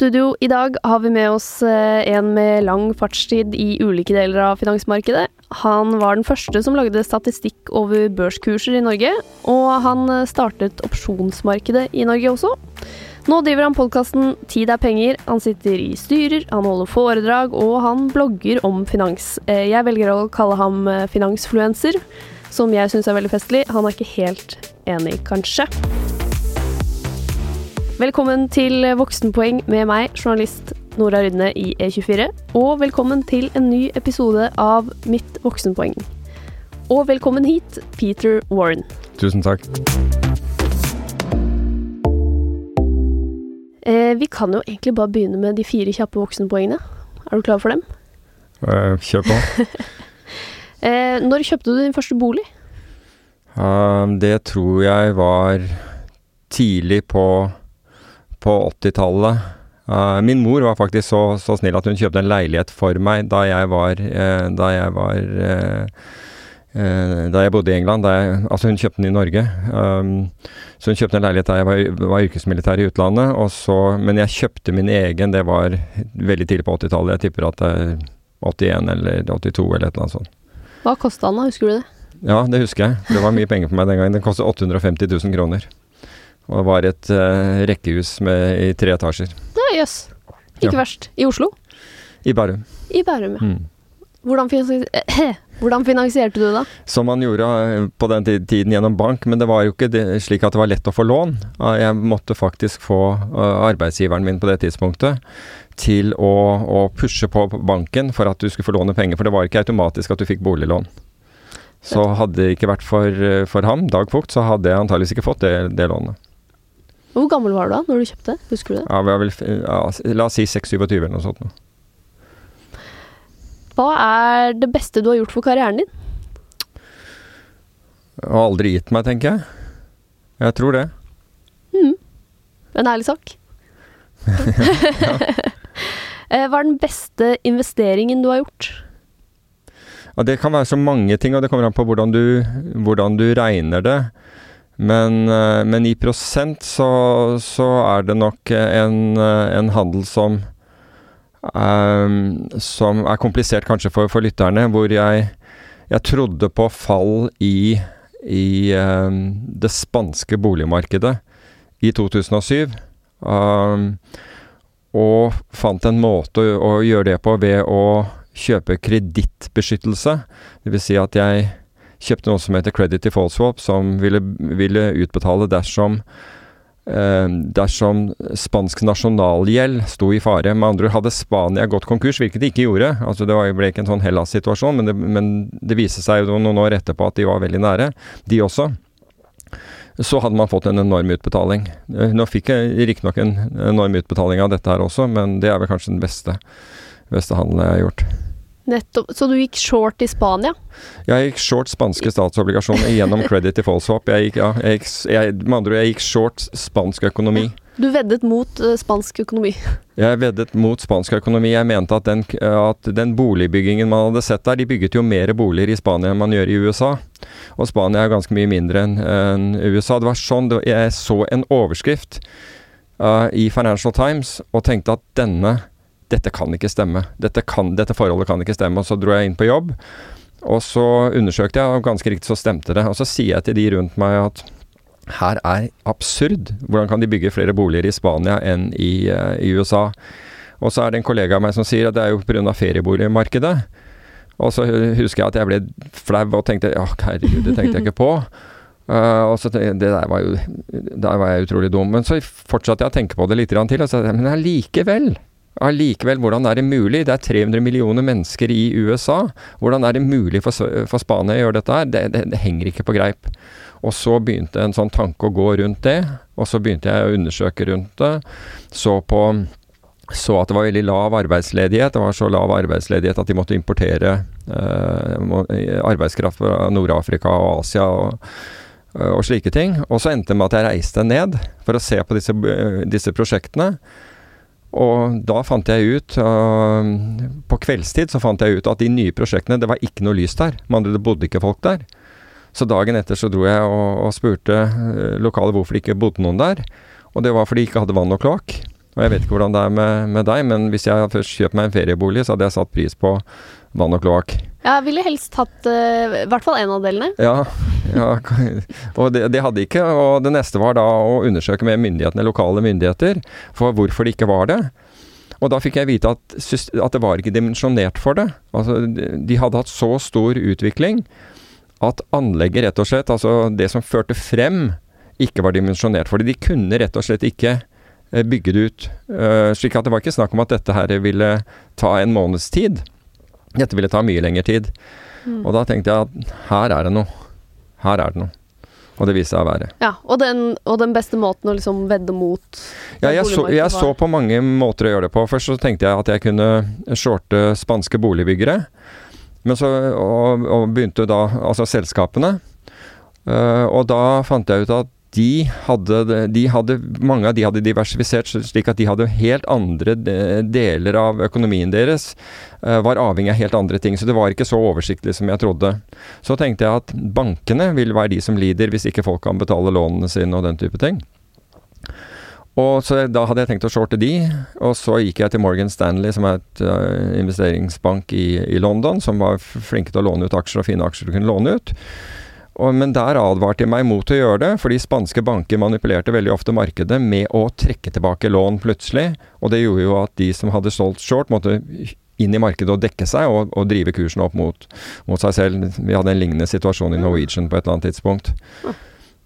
studio i dag har vi med oss eh, en med lang fartstid i ulike deler av finansmarkedet. Han var den første som lagde statistikk over børskurser i Norge, og han eh, startet opsjonsmarkedet i Norge også. Nå driver han podkasten Tid er penger. Han sitter i styrer, han holder foredrag, og han blogger om finans. Eh, jeg velger å kalle ham finansfluenser, som jeg syns er veldig festlig. Han er ikke helt enig, kanskje. Velkommen til Voksenpoeng med meg, journalist Nora Rydne i E24. Og velkommen til en ny episode av Mitt voksenpoeng. Og velkommen hit, Peter Warren. Tusen takk. Eh, vi kan jo egentlig bare begynne med de fire kjappe voksenpoengene. Er du klar for dem? Eh, kjør på. eh, når kjøpte du din første bolig? Uh, det tror jeg var tidlig på på 80-tallet. Uh, eh, min mor var faktisk så, så, snill at hun kjøpte en leilighet for meg da jeg var, uh, da jeg var uh, da jeg bodde i England. Jeg, altså hun kjøpte den i Norge. Um, så hun kjøpte en leilighet da jeg var, var yrkesmilitær i utlandet. Så, men jeg kjøpte min egen, det var veldig tidlig på 80-tallet. Jeg tipper at det er 81 eller 82 eller et eller annet sånt. Hva kosta den da, husker du det? Ja, det husker jeg. Det var mye penger for meg den gangen. Den kostet 850 000 kroner. Og det var et uh, rekkehus med, i tre etasjer. Ja, Jøss. Yes. Ikke ja. verst. I Oslo? I Bærum. I Bærum, ja. Mm. Hvordan, finansier Hvordan, finansierte du det? da? Som man gjorde eh, på den tiden gjennom bank, men det var jo ikke slik at det var lett å få lån. Jeg måtte faktisk få arbeidsgiveren min på det tidspunktet til å, å, pushe på banken for at du skulle få låne penger, for det var ikke automatisk at du fikk boliglån. Så hadde det ikke vært for, for ham, Dag Fugt, så hadde jeg antageligvis ikke fått det, det lånet. Hvor gammel var du da når du kjøpte? Husker du det? Ja, vel, ja, La oss si 6-27 eller noe sånt. Hva er det beste du har gjort for karrieren din? Jeg har aldri gitt meg, tenker jeg. Jeg tror det. Mm. En ærlig sak. Eh, hva er den beste investeringen du har gjort? Ja, det kan være så mange ting, og det kommer an på hvordan du, hvordan du regner det. Men, eh, men, i prosent så, så, er det nok en, eh, en handel som um, Som er komplisert kanskje for, for lytterne, hvor jeg, jeg, trodde på fall i, i um, det spanske boligmarkedet i 2007. Um, og fant en måte å, å gjøre det på ved å kjøpe kredittbeskyttelse. Dvs. Si at jeg kjøpte noe som heter Credit Default Swap, som ville, ville utbetale dersom eh, dersom spansk nasjonalgjeld sto i fare. Med andre ord, hadde Spania gått konkurs, hvilket de ikke gjorde altså Det ble ikke en sånn Hellas-situasjon, men, men, det viste seg jo noen år etterpå at de var veldig nære, de også. Så hadde man fått en enorm utbetaling. Eh, nå fikk jeg riktignok en enorm utbetaling av dette her også, men det er vel kanskje den beste, beste handelen jeg har gjort. Nettopp. Så du gikk short i Spania? Jeg gikk short spanske statsobligasjoner gjennom credit i Swap. Jeg gikk, ja, jeg gikk, jeg, med andre ord, jeg gikk short spansk økonomi. Du veddet mot uh, spansk økonomi? Jeg veddet mot spansk økonomi. Jeg mente at den, at den, boligbyggingen man hadde sett der, de bygget jo mer boliger i Spania enn man gjør i USA. Og Spania er ganske mye mindre enn en USA. Det var sånn det, jeg så en overskrift uh, i Financial Times og tenkte at denne dette kan ikke stemme. Dette, kan, dette, forholdet kan ikke stemme. Og så dro jeg inn på jobb, og så undersøkte jeg, og ganske riktig så stemte det. Og så sier jeg til de rundt meg at her er absurd. Hvordan kan de bygge flere boliger i Spania enn i, uh, i USA? Og så er det en kollega av meg som sier at det er jo pga. ferieboligmarkedet. Og så husker jeg at jeg ble flau og tenkte ja, herregud, det tenkte jeg ikke på. Uh, og så det der var jo Der var jeg utrolig dum. Men så fortsatte jeg å tenke på det litt til, og så men allikevel Allikevel, hvordan er det mulig? Det er 300 millioner mennesker i USA. Hvordan er det mulig for, for Spania å gjøre dette her? Det, det, det, henger ikke på greip. Og så begynte en sånn tanke å gå rundt det, og så begynte jeg å undersøke rundt det. Så på så at det var veldig lav arbeidsledighet. Det var så lav arbeidsledighet at de måtte importere eh, arbeidskraft fra Nord-Afrika og Asia og, og, slike ting. Og så endte det med at jeg reiste ned for å se på disse, disse prosjektene. Og da fant jeg ut, uh, på kveldstid, så fant jeg ut at de nye prosjektene, det var ikke noe lys der. Med andre det bodde ikke folk der. Så dagen etter så dro jeg og, og spurte uh, lokale hvorfor det ikke bodde noen der. Og det var fordi de ikke hadde vann og kloakk. Og jeg vet ikke hvordan det er med, med deg, men hvis jeg først kjøpt meg en feriebolig, så hadde jeg satt pris på vann og kloakk. Jeg ville helst hatt uh, i hvert fall en av delene. Ja, ja og det, det, hadde ikke. Og det neste var da å undersøke med myndighetene, lokale myndigheter, for hvorfor det ikke var det. Og da fikk jeg vite at, at det var ikke dimensjonert for det. Altså, de hadde hatt så stor utvikling at anlegget rett og slett, altså det som førte frem, ikke var dimensjonert for det. De kunne rett og slett ikke eh, bygge det ut. Uh, slik at det var ikke snakk om at dette her ville ta en måneds tid. Dette ville ta mye lengre tid. Mm. Og da tenkte jeg at her er det noe. Her er det noe. Og det viste seg å være. Ja, Og den, og den beste måten å liksom vedde mot Ja, jeg, så, jeg så, på mange måter å gjøre det på. Først så tenkte jeg at jeg kunne shorte spanske boligbyggere. Men så, og, og begynte da Altså selskapene. Uh, og da fant jeg ut at de hadde, de hadde, mange av de hadde diversifisert slik at de hadde helt andre deler av økonomien deres. Uh, var avhengig av helt andre ting. Så det var ikke så oversiktlig som jeg trodde. Så tenkte jeg at bankene vil være de som lider hvis ikke folk kan betale lånene sine og den type ting. Og så Da hadde jeg tenkt å shorte de, og så gikk jeg til Morgan Stanley, som er et uh, investeringsbank i, i London, som var flinke til å låne ut aksjer og fine aksjer du kunne låne ut. Og, men der advarte de meg mot å gjøre det, fordi spanske banker manipulerte veldig ofte markedet med å trekke tilbake lån plutselig. Og det gjorde jo at de som hadde solgt short, måtte inn i markedet og dekke seg og, og drive kursen opp mot, mot, seg selv. Vi hadde en lignende situasjon i Norwegian på et eller annet tidspunkt.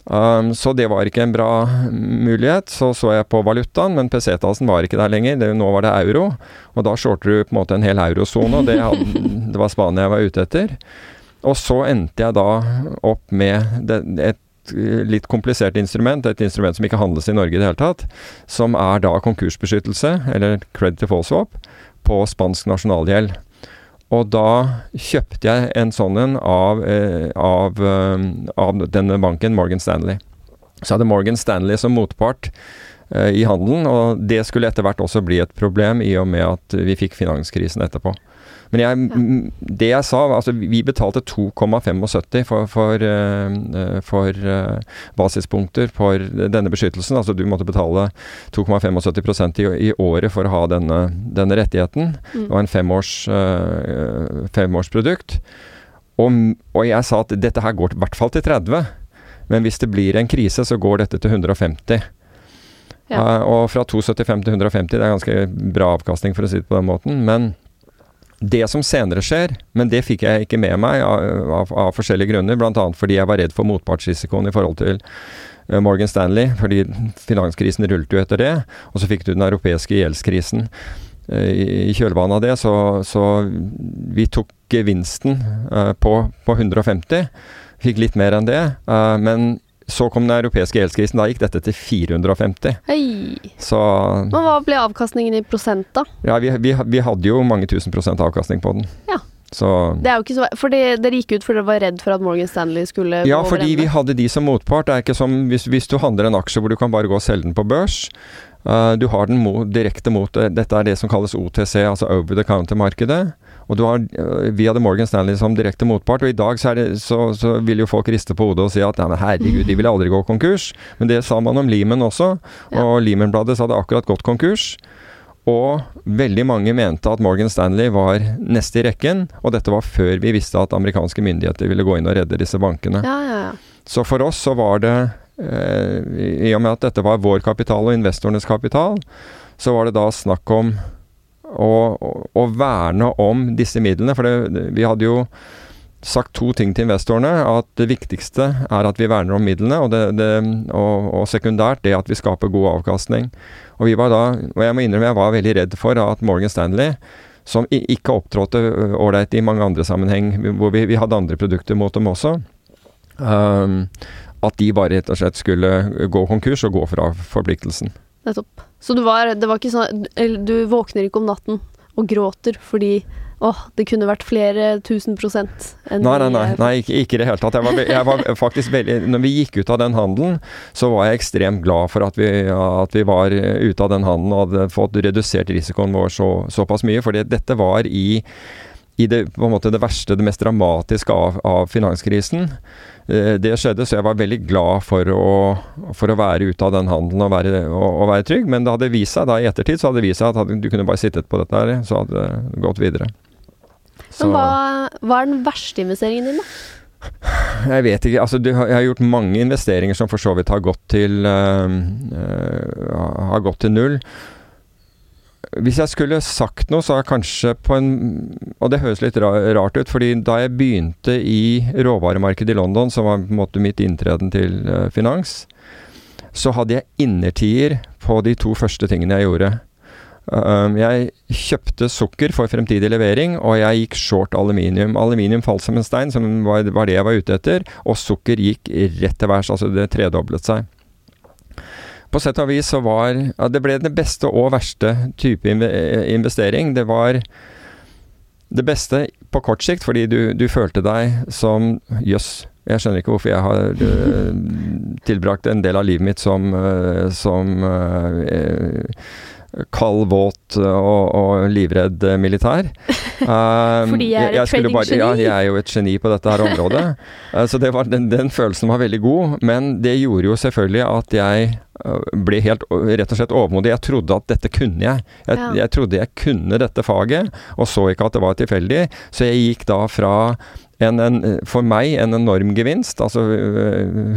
Um, så det var ikke en bra mulighet. Så så jeg på valutaen, men PC-tasen var ikke der lenger. Det, nå var det euro. Og da shorter du på en måte en hel eurosone, og det, hadde, det var Spania jeg var ute etter. Og så endte jeg da opp med et litt komplisert instrument, et instrument som ikke handles i Norge i det hele tatt, som er da konkursbeskyttelse, eller credit default swap, på spansk nasjonalgjeld. Og da kjøpte jeg en sånn en av, eh, av, eh, av, denne banken, Morgan Stanley. Så hadde Morgan Stanley som motpart eh, i handelen, og det skulle etter hvert også bli et problem i og med at vi fikk finanskrisen etterpå. Men jeg, det jeg sa, altså vi betalte 2,75 for, for, uh, for uh, basispunkter for denne beskyttelsen. Altså du måtte betale 2,75 i, i året for å ha denne, denne rettigheten. Mm. Det var en femårs, femårsprodukt. Og, og, jeg sa at dette her går i hvert fall til 30. Men hvis det blir en krise, så går dette til 150. Ja. Og fra 275 til 150, det er ganske bra avkastning, for å si det på den måten. Men det som senere skjer, men det fikk jeg ikke med meg av, av, av forskjellige grunner, bl.a. fordi jeg var redd for motpartsrisikoen i forhold til uh, Morgan Stanley, fordi finanskrisen rullet jo etter det, og så fikk du den europeiske gjeldskrisen. Uh, i, kjølvannet av det, så, så vi tok gevinsten uh, på, på 150. Fikk litt mer enn det, men så kom den europeiske gjeldskrisen. Da gikk dette til 450. Hei. Så Men Hva ble avkastningen i prosent, da? Ja, vi, vi, vi hadde jo mange tusen prosent avkastning på den. Ja. Så det er jo ikke så Fordi dere gikk ut fordi dere var redd for at Morgan Stanley skulle Ja, fordi vi hadde de som motpart. Det er ikke som hvis, hvis, du handler en aksje hvor du kan bare gå og selge den på børs. Uh, du har den mot, direkte mot Dette er det som kalles OTC, altså over the counter-markedet. Og du har, eh, Vi hadde Morgan Stanley som direkte motpart, og i dag så, det, så, så vil jo folk riste på hodet og si at nei, men herregud, de vil aldri gå konkurs. Men det sa man om Lehman også, og ja. Lehman-bladet hadde akkurat gått konkurs. Og veldig mange mente at Morgan Stanley var neste i rekken, og dette var før vi visste at amerikanske myndigheter ville gå inn og redde disse bankene. Ja, ja, så for oss så var det, eh, i og med at dette var vår kapital og investorenes kapital, så var det da snakk om å, verne om disse midlene. For det, vi hadde jo sagt to ting til investorene. At det viktigste er at vi verner om midlene, og, det, det, og, og, sekundært det at vi skaper god avkastning. Og vi var da, og jeg må innrømme jeg var veldig redd for at Morgan Stanley, som ikke opptrådte ålreit i mange andre sammenheng, hvor vi, vi, hadde andre produkter mot dem også, um, at de bare rett og slett skulle gå konkurs og gå fra forpliktelsen. Nettopp. Så var, det var ikke sånn Du våkner ikke om natten og gråter fordi åh, det kunne vært flere tusen prosent enn Nei, nei, nei, nei ikke, ikke, i det hele tatt. Jeg var, jeg var, faktisk veldig Når vi gikk ut av den handelen, så var jeg ekstremt glad for at vi, at vi var ute av den handelen og hadde fått redusert risikoen vår så, såpass mye. Fordi dette var i i det, på en måte det verste, det mest dramatiske av, av finanskrisen. Eh, det skjedde, så jeg var veldig glad for å, for å være ute av den handelen og være, og, og være, trygg. Men det hadde vist seg da i ettertid så hadde det vist seg at du kunne bare sittet på dette her, så hadde det gått videre. Så. Men hva, hva er den verste investeringen din, da? Jeg vet ikke. Altså, jeg har gjort mange investeringer som for så vidt har gått til, uh, har gått til null. Hvis jeg skulle sagt noe, så er kanskje på en Og det høres litt rart ut, fordi da jeg begynte i råvaremarkedet i London, som var på en måte mitt inntreden til uh, finans, så hadde jeg innertier på de to første tingene jeg gjorde. Um, jeg kjøpte sukker for fremtidig levering, og jeg gikk short aluminium. Aluminium falt som en stein, som var det jeg var ute etter, og sukker gikk rett til værs. Altså det tredoblet seg. På sett og vis så var ja, Det ble den beste og verste type investering. Det var det beste på kort sikt, fordi du, du følte deg som jøss. Jeg skjønner ikke hvorfor jeg har uh, tilbrakt en del av livet mitt som, uh, som uh, kald, våt og, og livredd militær. Um, Fordi jeg er et trading-geni? Ja, jeg er jo et geni på dette her området. uh, så var, den, den, følelsen var veldig god. Men det gjorde jo selvfølgelig at jeg ble helt rett og slett overmodig. Jeg trodde at dette kunne jeg. Jeg, ja. jeg trodde jeg kunne dette faget, og så ikke at det var tilfeldig. Så jeg gikk da fra en, en, for meg en enorm gevinst. Altså,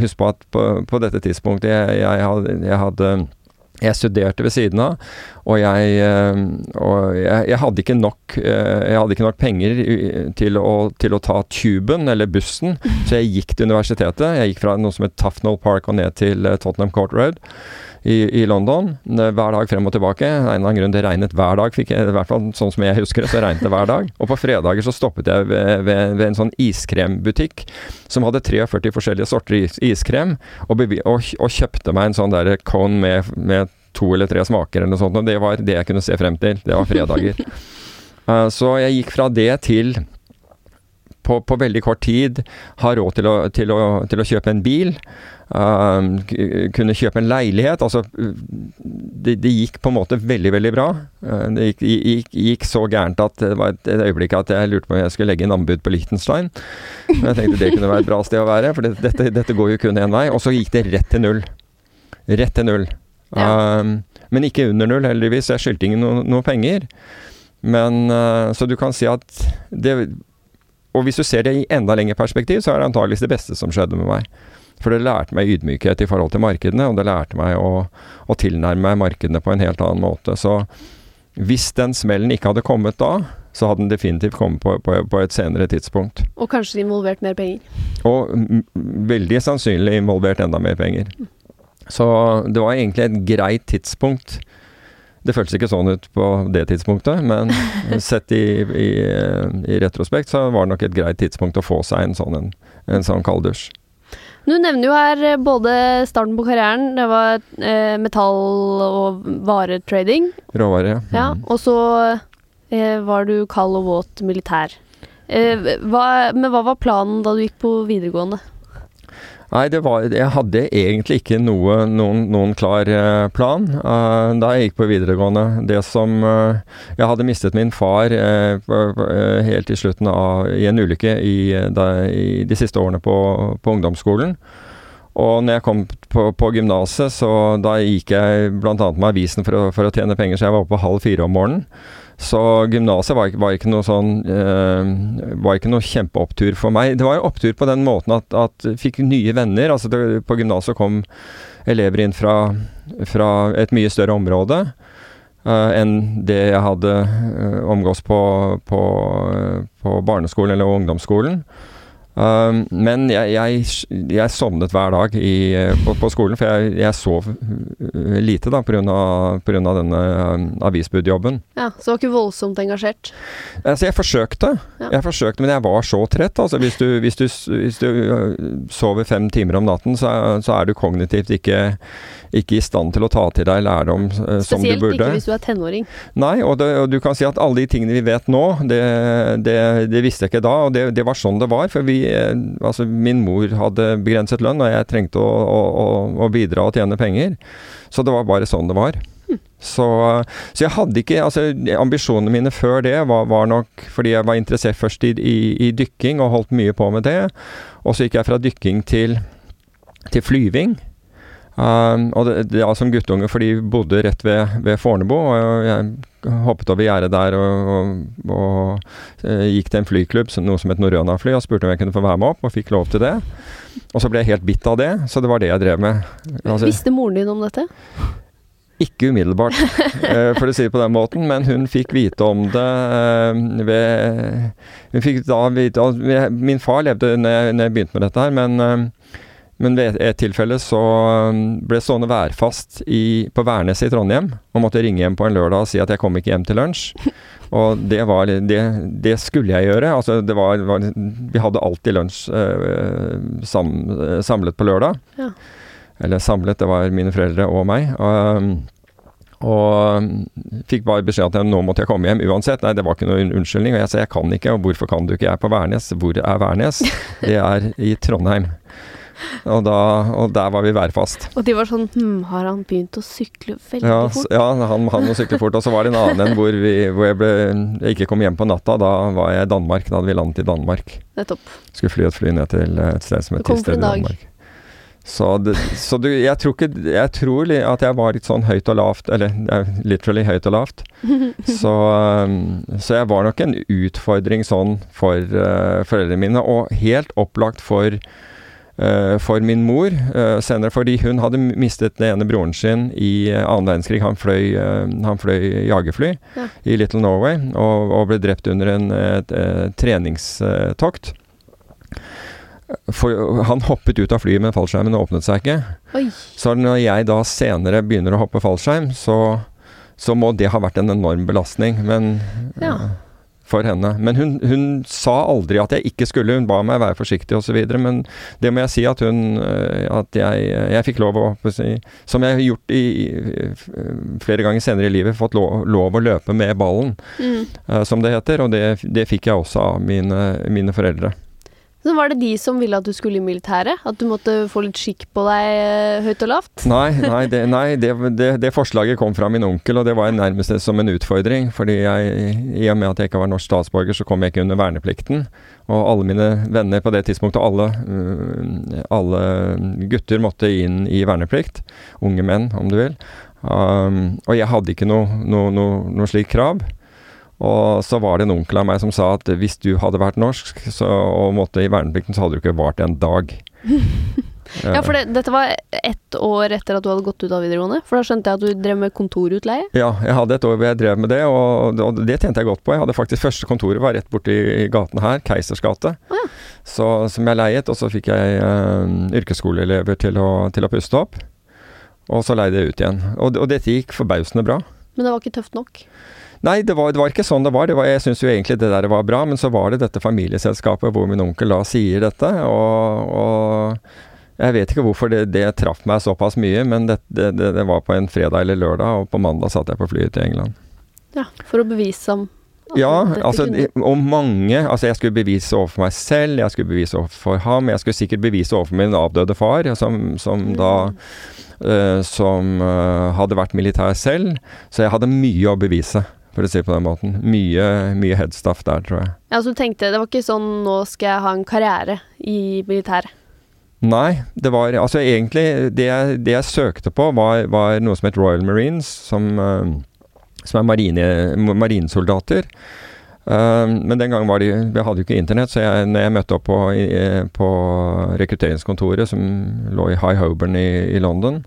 husk på at på, på dette tidspunktet jeg, jeg hadde, jeg hadde jeg studerte ved siden av, og jeg, eh, og jeg, jeg, hadde, ikke nok, eh, jeg hadde ikke nok penger til å, til å, ta tuben, eller bussen, så jeg gikk til universitetet. Jeg gikk fra noe som het Tufnell Park og ned til eh, Tottenham Court Road i, i, London. Hver dag frem og tilbake. En eller annen grunn det regnet hver dag, fikk jeg, i hvert fall sånn som jeg husker det, så regnet det hver dag. Og på fredager så stoppet jeg ved, ved, ved en sånn iskrembutikk som hadde 43 forskjellige sorter is, iskrem, og, og, og, kjøpte meg en sånn der cone med, med to eller tre smaker eller noe sånt, og det var det jeg kunne se frem til. Det var fredager. uh, så jeg gikk fra det til på, på, veldig kort tid har råd til å, til å, til å kjøpe en bil. Uh, kunne kjøpe en leilighet. Altså, det, det, gikk på en måte veldig, veldig bra. Uh, det gikk, gikk, gikk, så gærent at det var et, et, øyeblikk at jeg lurte på om jeg skulle legge inn anbud på Liechtenstein. Men jeg tenkte det kunne være et bra sted å være, for det, dette, dette, går jo kun én vei. Og så gikk det rett til null. Rett til null. Ja. Um, men ikke under null, heldigvis. Jeg skyldte ingen no, noe penger. Men uh, Så du kan si at det Og hvis du ser det i enda lengre perspektiv, så er det antageligvis det beste som skjedde med meg. For det lærte meg ydmykhet i forhold til markedene, og det lærte meg å, å tilnærme meg markedene på en helt annen måte. Så hvis den smellen ikke hadde kommet da, så hadde den definitivt kommet på, på, på et senere tidspunkt. Og kanskje involvert mer penger? Og veldig sannsynlig involvert enda mer penger. Så det var egentlig et greit tidspunkt. Det føltes ikke sånn ut på det tidspunktet, men sett i, i, i, retrospekt så var det nok et greit tidspunkt å få seg en sånn, en, en sånn kalddusj. Du nevner jo her eh, både starten på karrieren, det var eh, metall- og varetrading. Råvare, ja. ja mm. og så eh, var du kald og våt militær. Eh, hva, men hva var planen da du gikk på videregående? Nei, var, jeg hadde egentlig ikke noe, noen, noen, klar uh, plan uh, da jeg gikk på videregående. Det som uh, Jeg hadde mistet min far helt i slutten av i en ulykke i, da, i de siste årene på, på, ungdomsskolen. Og når jeg kom på, på gymnaset, så da gikk jeg bl.a. med avisen for å, for å tjene penger, så jeg var oppe halv fire om morgenen. Så gymnaset var, var, ikke noe sånn eh, Var ikke noe kjempeopptur for meg. Det var en opptur på den måten at, jeg fikk nye venner. Altså det, på gymnaset kom elever inn fra, fra, et mye større område Uh, enn det jeg hadde uh, omgås på, på, på barneskolen eller ungdomsskolen. Um, men jeg, jeg, jeg, sovnet hver dag i, på, på, skolen, for jeg, jeg sov lite da pga. denne um, avisbudjobben. Ja, Så du var ikke voldsomt engasjert? Altså, jeg forsøkte. Ja. Jeg forsøkte, Men jeg var så trett. Altså, hvis du, hvis du, hvis du sover fem timer om natten, så, så er du kognitivt ikke ikke i stand til å ta til deg lærdom uh, som du burde. Spesielt ikke hvis du er tenåring. Nei, og, det, og, du kan si at alle de tingene vi vet nå, det, det, det visste jeg ikke da. Og det, var sånn det var. For vi, eh, altså min mor hadde begrenset lønn, og jeg trengte å, å, å bidra og tjene penger. Så det var bare sånn det var. Hm. Så, så, jeg hadde ikke altså Ambisjonene mine før det var, var nok fordi jeg var interessert først i, i, i, dykking og holdt mye på med det. Og så gikk jeg fra dykking til, til flyving. Um, og det, det ja, som guttunge, for de bodde rett ved, ved Fornebu. Og jeg hoppet over gjerdet der og, og, og, uh, gikk til en flyklubb, noe som het Norrøna-fly, og spurte om jeg kunne få være med opp, og fikk lov til det. Og så ble jeg helt bitt av det, så det var det jeg drev med. Altså, Visste moren din om dette? Ikke umiddelbart, uh, for å si det på den måten, men hun fikk vite om det uh, ved Hun fikk da vite Min far levde når jeg, når jeg begynte med dette her, men men ved et tilfelle så um, ble jeg stående værfast i, på Værnes i Trondheim og måtte ringe hjem på en lørdag og si at jeg kom ikke hjem til lunsj. Og det, var, det, det skulle jeg gjøre. Altså, det var, var, vi hadde alltid lunsj uh, sam, samlet på lørdag. Ja. Eller samlet, det var mine foreldre og meg. Og, og um, fikk bare beskjed at nå måtte jeg komme hjem uansett. Nei, det var ikke noen unnskyldning. Og jeg sa jeg kan ikke, og hvorfor kan du ikke? Jeg er på Værnes. Hvor er Værnes? Det er i Trondheim. Og, da, og, der var vi værfast. Og de var sånn Hm, har han begynt å sykle veldig ja, fort? Ja, han, han må sykle fort. Og så var det en annen en hvor, vi, hvor jeg, ble, jeg, ikke kom hjem på natta. Da var jeg i Danmark. Da hadde vi landet i Danmark. Nettopp. Skulle fly et fly ned til et sted som het Tisted i Danmark. Så, det, så du, jeg tror ikke Jeg tror at jeg var litt sånn høyt og lavt, eller literally høyt og lavt. Så, um, så jeg var nok en utfordring sånn for uh, foreldrene mine, og helt opplagt for Eh, for min mor uh, senere, fordi hun hadde mistet den ene broren sin i uh, annen verdenskrig. Han fløy, han fløy jagerfly ja. i Little Norway og, og, ble drept under en, et, et treningstokt. For han hoppet ut av flyet, med fallskjermen og åpnet seg ikke. Oi. Så når jeg da senere begynner å hoppe fallskjerm, så, så må det ha vært en enorm belastning. Men ja for henne. Men hun, hun, sa aldri at jeg ikke skulle, hun ba meg være forsiktig osv. Men det må jeg si at hun eh, At jeg, jeg fikk lov å Som jeg har gjort i, flere ganger senere i livet, fått lov, lov å løpe med ballen, mm. uh, som det heter. Og det, det fikk jeg også av mine, mine foreldre. Så var det de som ville at du skulle i militæret? At du måtte få litt skikk på deg eh, høyt og lavt? Nei, nei, det, nei det, det, det, forslaget kom fra min onkel, og det var nærmest som en utfordring. fordi jeg, i og med at jeg ikke var norsk statsborger, så kom jeg ikke under verneplikten. Og alle mine venner på det tidspunktet, alle, mm, alle gutter måtte inn i verneplikt. Unge menn, om du vil. Um, og jeg hadde ikke noe, noe, noe, noe slikt krav. Og så var det en onkel av meg som sa at hvis du hadde vært norsk så, og måtte i verneplikten, så hadde du ikke vart en dag. ja, for det, dette var ett år etter at du hadde gått ut av videregående? For da skjønte jeg at du drev med kontorutleie? Ja, jeg hadde et år hvor jeg drev med det, og, og det tjente jeg godt på. Jeg hadde faktisk Første kontoret var rett borti gaten her, Keisers gate, ah, ja. så, som jeg leiet. Og så fikk jeg uh, yrkesskoleelever til å, til å puste opp. Og så leide jeg ut igjen. Og, og dette gikk forbausende bra. Men det var ikke tøft nok? Nei, det var, det var, ikke sånn det var. Det var jeg syns jo egentlig det der var bra, men så var det dette familieselskapet hvor min onkel da sier dette, og, og jeg vet ikke hvorfor det, det traff meg såpass mye, men det, det, det, var på en fredag eller lørdag, og på mandag satt jeg på flyet til England. Ja, for å bevise om ja, altså, og mange Altså, jeg skulle bevise overfor meg selv, jeg skulle bevise overfor ham, jeg skulle sikkert bevise overfor min avdøde far, som, som da uh, Som uh, hadde vært militær selv. Så jeg hadde mye å bevise for å si det på den måten. Mye, mye headstuff der, tror jeg. Ja, Så du tenkte det var ikke sånn 'nå skal jeg ha en karriere i militæret'? Nei, det var altså egentlig Det jeg, det jeg søkte på, var, var, noe som het Royal Marines, som, uh, som er marine, marinesoldater. Uh, men den gangen var de Vi hadde jo ikke internett, så jeg, når jeg møtte opp på, på rekrutteringskontoret som lå i High Hoburn i, i London,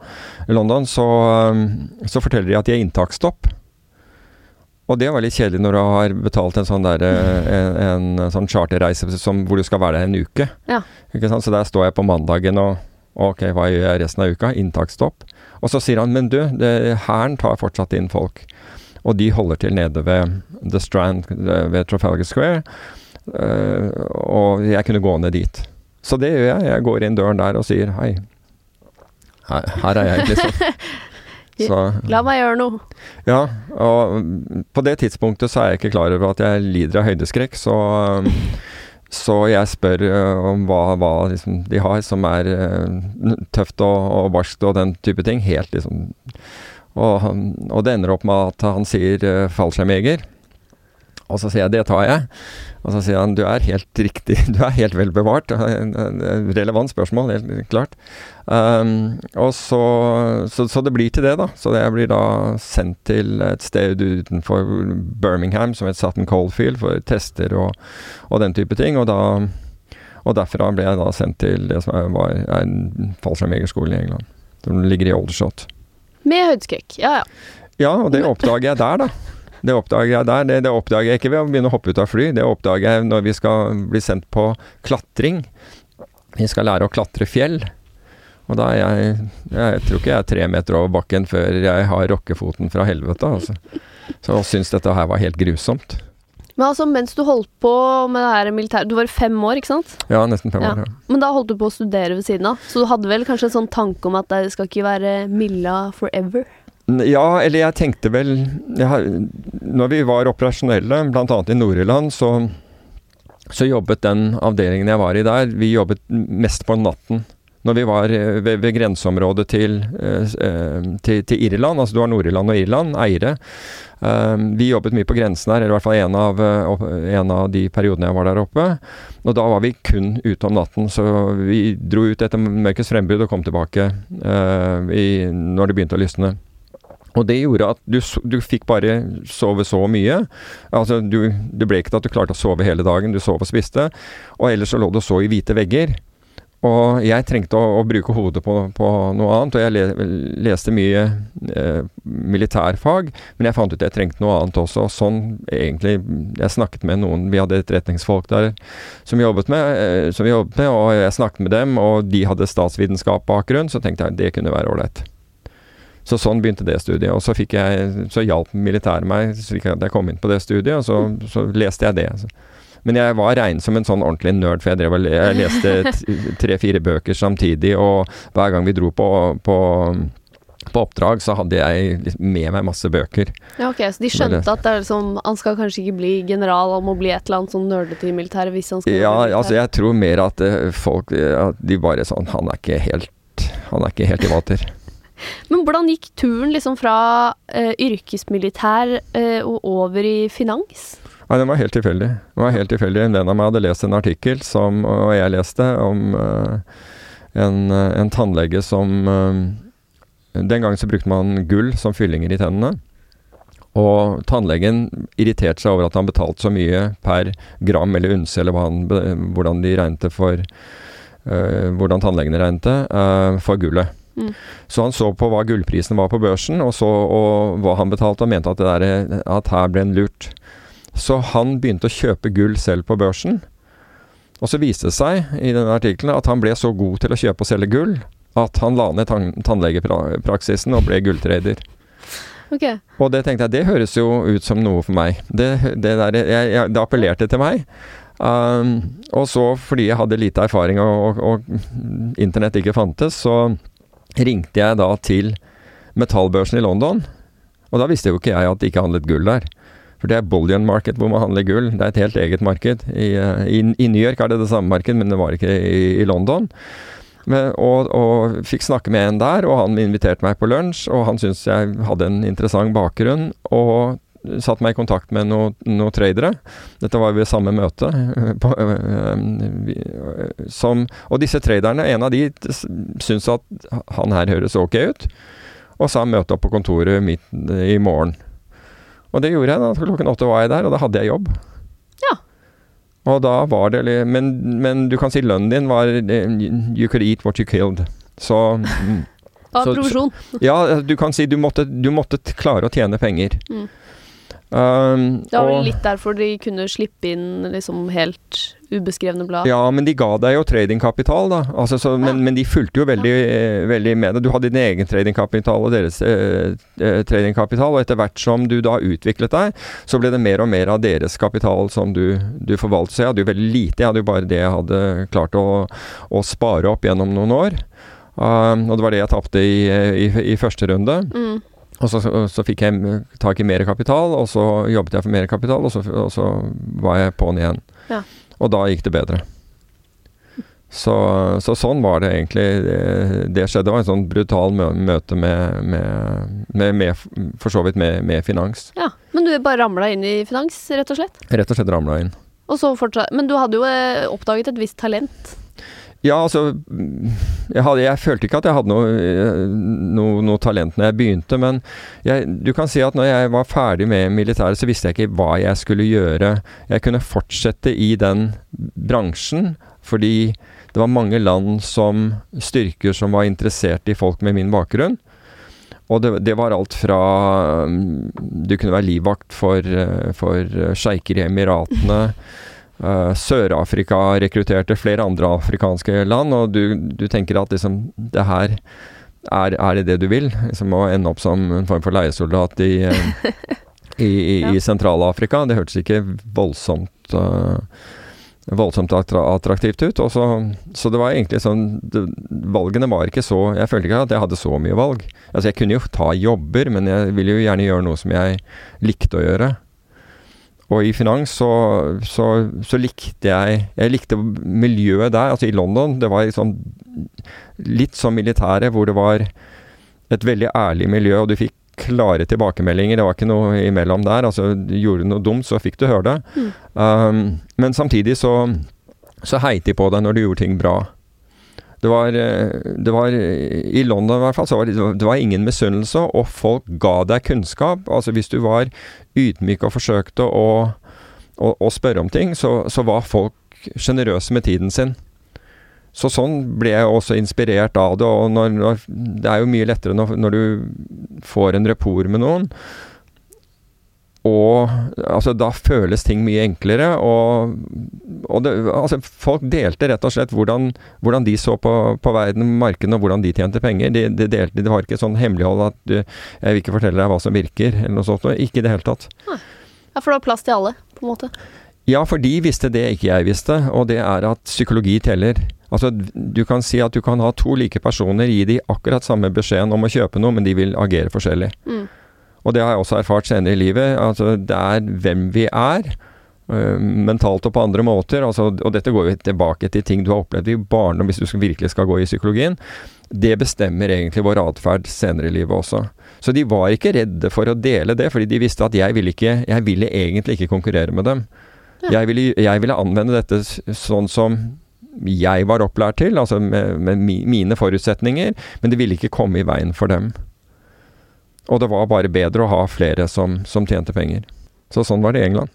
London så, um, så forteller de at de er inntaksstopp. Og det var litt kjedelig når du har betalt en sånn, der, eh, en, en sånn charterreise hvor du skal være der en uke. Ja. Så der står jeg på mandagen og Ok, hva gjør jeg resten av uka? Inntaksstopp. Og så sier han men du, hæren tar fortsatt inn folk. Og de holder til nede ved The Strand ved Trafalgar Square. Uh, og jeg kunne gå ned dit. Så det gjør jeg. Jeg går inn døren der og sier hei. Her, her er jeg, liksom. Så, La meg gjøre noe. Ja, og på det tidspunktet så er jeg ikke klar over at jeg lider av høydeskrekk, så så jeg spør uh, om hva, hva liksom, de har som er uh, tøft og, og barskt og den type ting. Helt liksom Og, og det ender opp med at han sier uh, fallskjermjeger. Og så sier jeg det tar jeg. Og så sier han du er helt riktig, du er helt vel bevart. Relevant spørsmål, helt klart. Um, og så, så, så, det blir til det, da. Så jeg blir da sendt til et sted utenfor Birmingham som heter Sutton Coldfield for tester og, og den type ting. Og, da, og derfra ble jeg da sendt til det som var en fallskjermjegerskole i England. Som ligger i Aldershot. Med høydeskrekk, ja ja. Ja, og det oppdager jeg der, da. Det oppdager jeg der. Det, det, oppdager jeg ikke ved å begynne å hoppe ut av fly. Det oppdager jeg når vi skal bli sendt på klatring. Vi skal lære å klatre fjell. Og da er jeg Jeg tror ikke jeg er tre meter over bakken før jeg har rockefoten fra helvete, altså. Så jeg syns dette her var helt grusomt. Men altså, mens du holdt på med det her militæret Du var fem år, ikke sant? Ja, nesten fem ja. år. Ja. Men da holdt du på å studere ved siden av, så du hadde vel kanskje en sånn tanke om at det skal ikke være Milla forever? Ja, eller jeg tenkte vel jeg, Når vi var operasjonelle, bl.a. i Nord-Irland, så, så, jobbet den avdelingen jeg var i der, vi jobbet mest på natten. Når vi var eh, ved, ved grenseområdet til, eh, eh, til, til, Irland, altså du har Nord-Irland og Irland, Eire. vi jobbet mye på grensen her, eller i hvert fall en av, en av de periodene jeg var der oppe. Og da var vi kun ute om natten, så vi dro ut etter mørkets frembrudd og kom tilbake i, når det begynte å lysne. Og det gjorde at du, du, fikk bare sove så mye. Altså, du, det ble ikke til at du klarte å sove hele dagen, du sov og spiste. Og ellers så lå du så i hvite vegger. Og jeg trengte å, å bruke hodet på, på, noe annet, og jeg le, leste mye eh, militærfag, men jeg fant ut at jeg trengte noe annet også. Og sånn egentlig Jeg snakket med noen Vi hadde etterretningsfolk der som jobbet med, eh, som jobbet med, og jeg snakket med dem, og de hadde statsvitenskapsbakgrunn, så tenkte jeg det kunne være ålreit. Så sånn begynte det studiet. Og så, fikk jeg, så hjalp militæret meg slik at jeg kom inn på det studiet, og så, så leste jeg det. Men jeg var regnet som en sånn ordentlig nerd, for jeg, drev, jeg leste tre-fire bøker samtidig, og hver gang vi dro på, på på oppdrag så hadde jeg med meg masse bøker. Ja, ok, Så de skjønte at det er liksom, han skal kanskje ikke bli general, han må bli et eller annet sånn nerdete i militæret hvis han skal Ja, altså jeg tror mer at uh, folk at de bare sånn Han er ikke helt Han er ikke helt i vater. Men hvordan gikk turen liksom fra uh, yrkesmilitær uh, og over i finans? Nei, Den var helt tilfeldig. Den var helt tilfeldig. En venn av meg hadde lest en artikkel, som, og jeg leste, om uh, en, en, tannlege som Den gangen så brukte man gull som fyllinger i tennene. Og tannlegen irriterte seg over at han betalte så mye per gram eller unse, eller han, hvordan de regnet for Hvordan tannlegene regnet for gullet. Mm. Så han så på hva gullprisen var på børsen, og så og hva han betalte, og mente at, der, at her ble en lurt. Så han begynte å kjøpe gull selv på børsen. Og så viste det seg i denne artikkelen at han ble så god til å kjøpe og selge gull at han la ned tann tannlegepraksisen og ble gulltrader. Okay. Og det tenkte jeg, det høres jo ut som noe for meg. Det, det, der, jeg, jeg, det appellerte til meg. Um, og så, fordi jeg hadde lite erfaring og, og, og internett ikke fantes, så ringte jeg da til metallbørsen i London. Og da visste jo ikke jeg at det ikke handlet gull der. For det er bullion market hvor man handler gull. Det er et helt eget marked. I, eh, i, i New York er det det samme marked, men det var ikke i, i London. Men, og, og, fikk snakke med en der, og han inviterte meg på lunsj. Og han syntes jeg hadde en interessant bakgrunn. Og satt meg i kontakt med noen noe tradere. Dette var ved samme møte. På, som, og disse traderne, en av de syntes at han her høres ok ut, og sa møte opp på kontoret mitt i morgen. Og det gjorde jeg. da, Klokken åtte var jeg der, og da hadde jeg jobb. Ja. Og da var det men, men du kan si lønnen din var You could eat what you killed. Så Av provisjon. Ja, du kan si du måtte, du måtte klare å tjene penger. Mm. Um, det var vel litt derfor de kunne slippe inn liksom helt ubeskrevne blad? Ja, men de ga deg jo tradingkapital, da. Altså, så, men, ja. men, de fulgte jo veldig, eh, veldig, med det. Du hadde din egen tradingkapital og deres eh, eh, tradingkapital, og etter hvert som du da utviklet deg, så ble det mer og mer av deres kapital som du, du forvaltet. Så jeg hadde jo veldig lite. Jeg hadde jo bare det jeg hadde klart å, å spare opp gjennom noen år. Um, og det var det jeg tapte i, i, i første runde. Mm. Og så, så, fikk jeg tak i mer kapital, og så jobbet jeg for mer kapital, og så, og så var jeg på'n igjen. Ja. Og da gikk det bedre. Så, så, sånn var det egentlig. Det, skjedde. Det var en sånn brutal møte med, med, med, med, For så vidt med, finans. Ja, Men du bare ramla inn i finans, rett og slett? Rett og slett ramla inn. Og så fortsatt, Men du hadde jo eh, oppdaget et visst talent? Ja, altså jeg, hadde, jeg, følte ikke at jeg hadde noe, eh, noe, noe talent når jeg begynte, men jeg, du kan si at når jeg var ferdig med militæret, så visste jeg ikke hva jeg skulle gjøre. Jeg kunne fortsette i den bransjen, fordi det var mange land som styrker som var interessert i folk med min bakgrunn. Og det, det var alt fra Du kunne være livvakt for, eh, for sjeiker i Emiratene. Uh, Sør-Afrika rekrutterte flere andre afrikanske land, og du, du tenker at liksom det her er, er, det det du vil? Liksom Å ende opp som en form for leiesoldat i, uh, i, i, ja. i Sentral-Afrika. Det hørtes ikke voldsomt uh, voldsomt attraktivt ut. Så, så, det var egentlig sånn det, Valgene var ikke så Jeg følte ikke at jeg hadde så mye valg. Altså Jeg kunne jo ta jobber, men jeg ville jo gjerne gjøre noe som jeg likte å gjøre. Og i finans så, så, så, likte jeg Jeg likte miljøet der. Altså i London, det var liksom litt som militæret, hvor det var et veldig ærlig miljø, og du fikk klare tilbakemeldinger. Det var ikke noe imellom der. Altså, gjorde du noe dumt, så fikk du høre det. Mm. Um, men samtidig så, så heit de på deg når du gjorde ting bra. Det var, eh, det var, I London i hvert fall, så var det, det var ingen misunnelse, og folk ga deg kunnskap. Altså Hvis du var ydmyk og forsøkte å, å, å spørre om ting, så, så var folk sjenerøse med tiden sin. Så sånn ble jeg også inspirert av det. og når, når, Det er jo mye lettere når, når du får en rapport med noen, og altså, da føles ting mye enklere. Og, og det, altså, folk delte rett og slett hvordan, hvordan de så på, på verden, markedene, og hvordan de tjente penger. De, de delte, det var ikke sånn hemmelighold at du, 'jeg vil ikke fortelle deg hva som virker', eller noe sånt. Ikke i det hele tatt. Ja, For det var plass til alle, på en måte? Ja, for de visste det ikke jeg visste, og det er at psykologi teller. Altså, Du kan si at du kan ha to like personer, gi de akkurat samme beskjeden om å kjøpe noe, men de vil agere forskjellig. Mm. Og det har jeg også erfart senere i livet. Altså, det er hvem vi er. Uh, mentalt og på andre måter. Altså, og dette går jo tilbake til ting du har opplevd i barndom, hvis du virkelig skal gå i psykologien. Det bestemmer egentlig vår atferd senere i livet også. Så de var ikke redde for å dele det, fordi de visste at jeg ville, ikke, jeg ville egentlig ikke konkurrere med dem. Ja. Jeg, ville, jeg, ville, anvende dette sånn som jeg var opplært til, altså med, med mine forutsetninger, men det ville ikke komme i veien for dem. Og det var bare bedre å ha flere som, som tjente penger. Så sånn var det i England.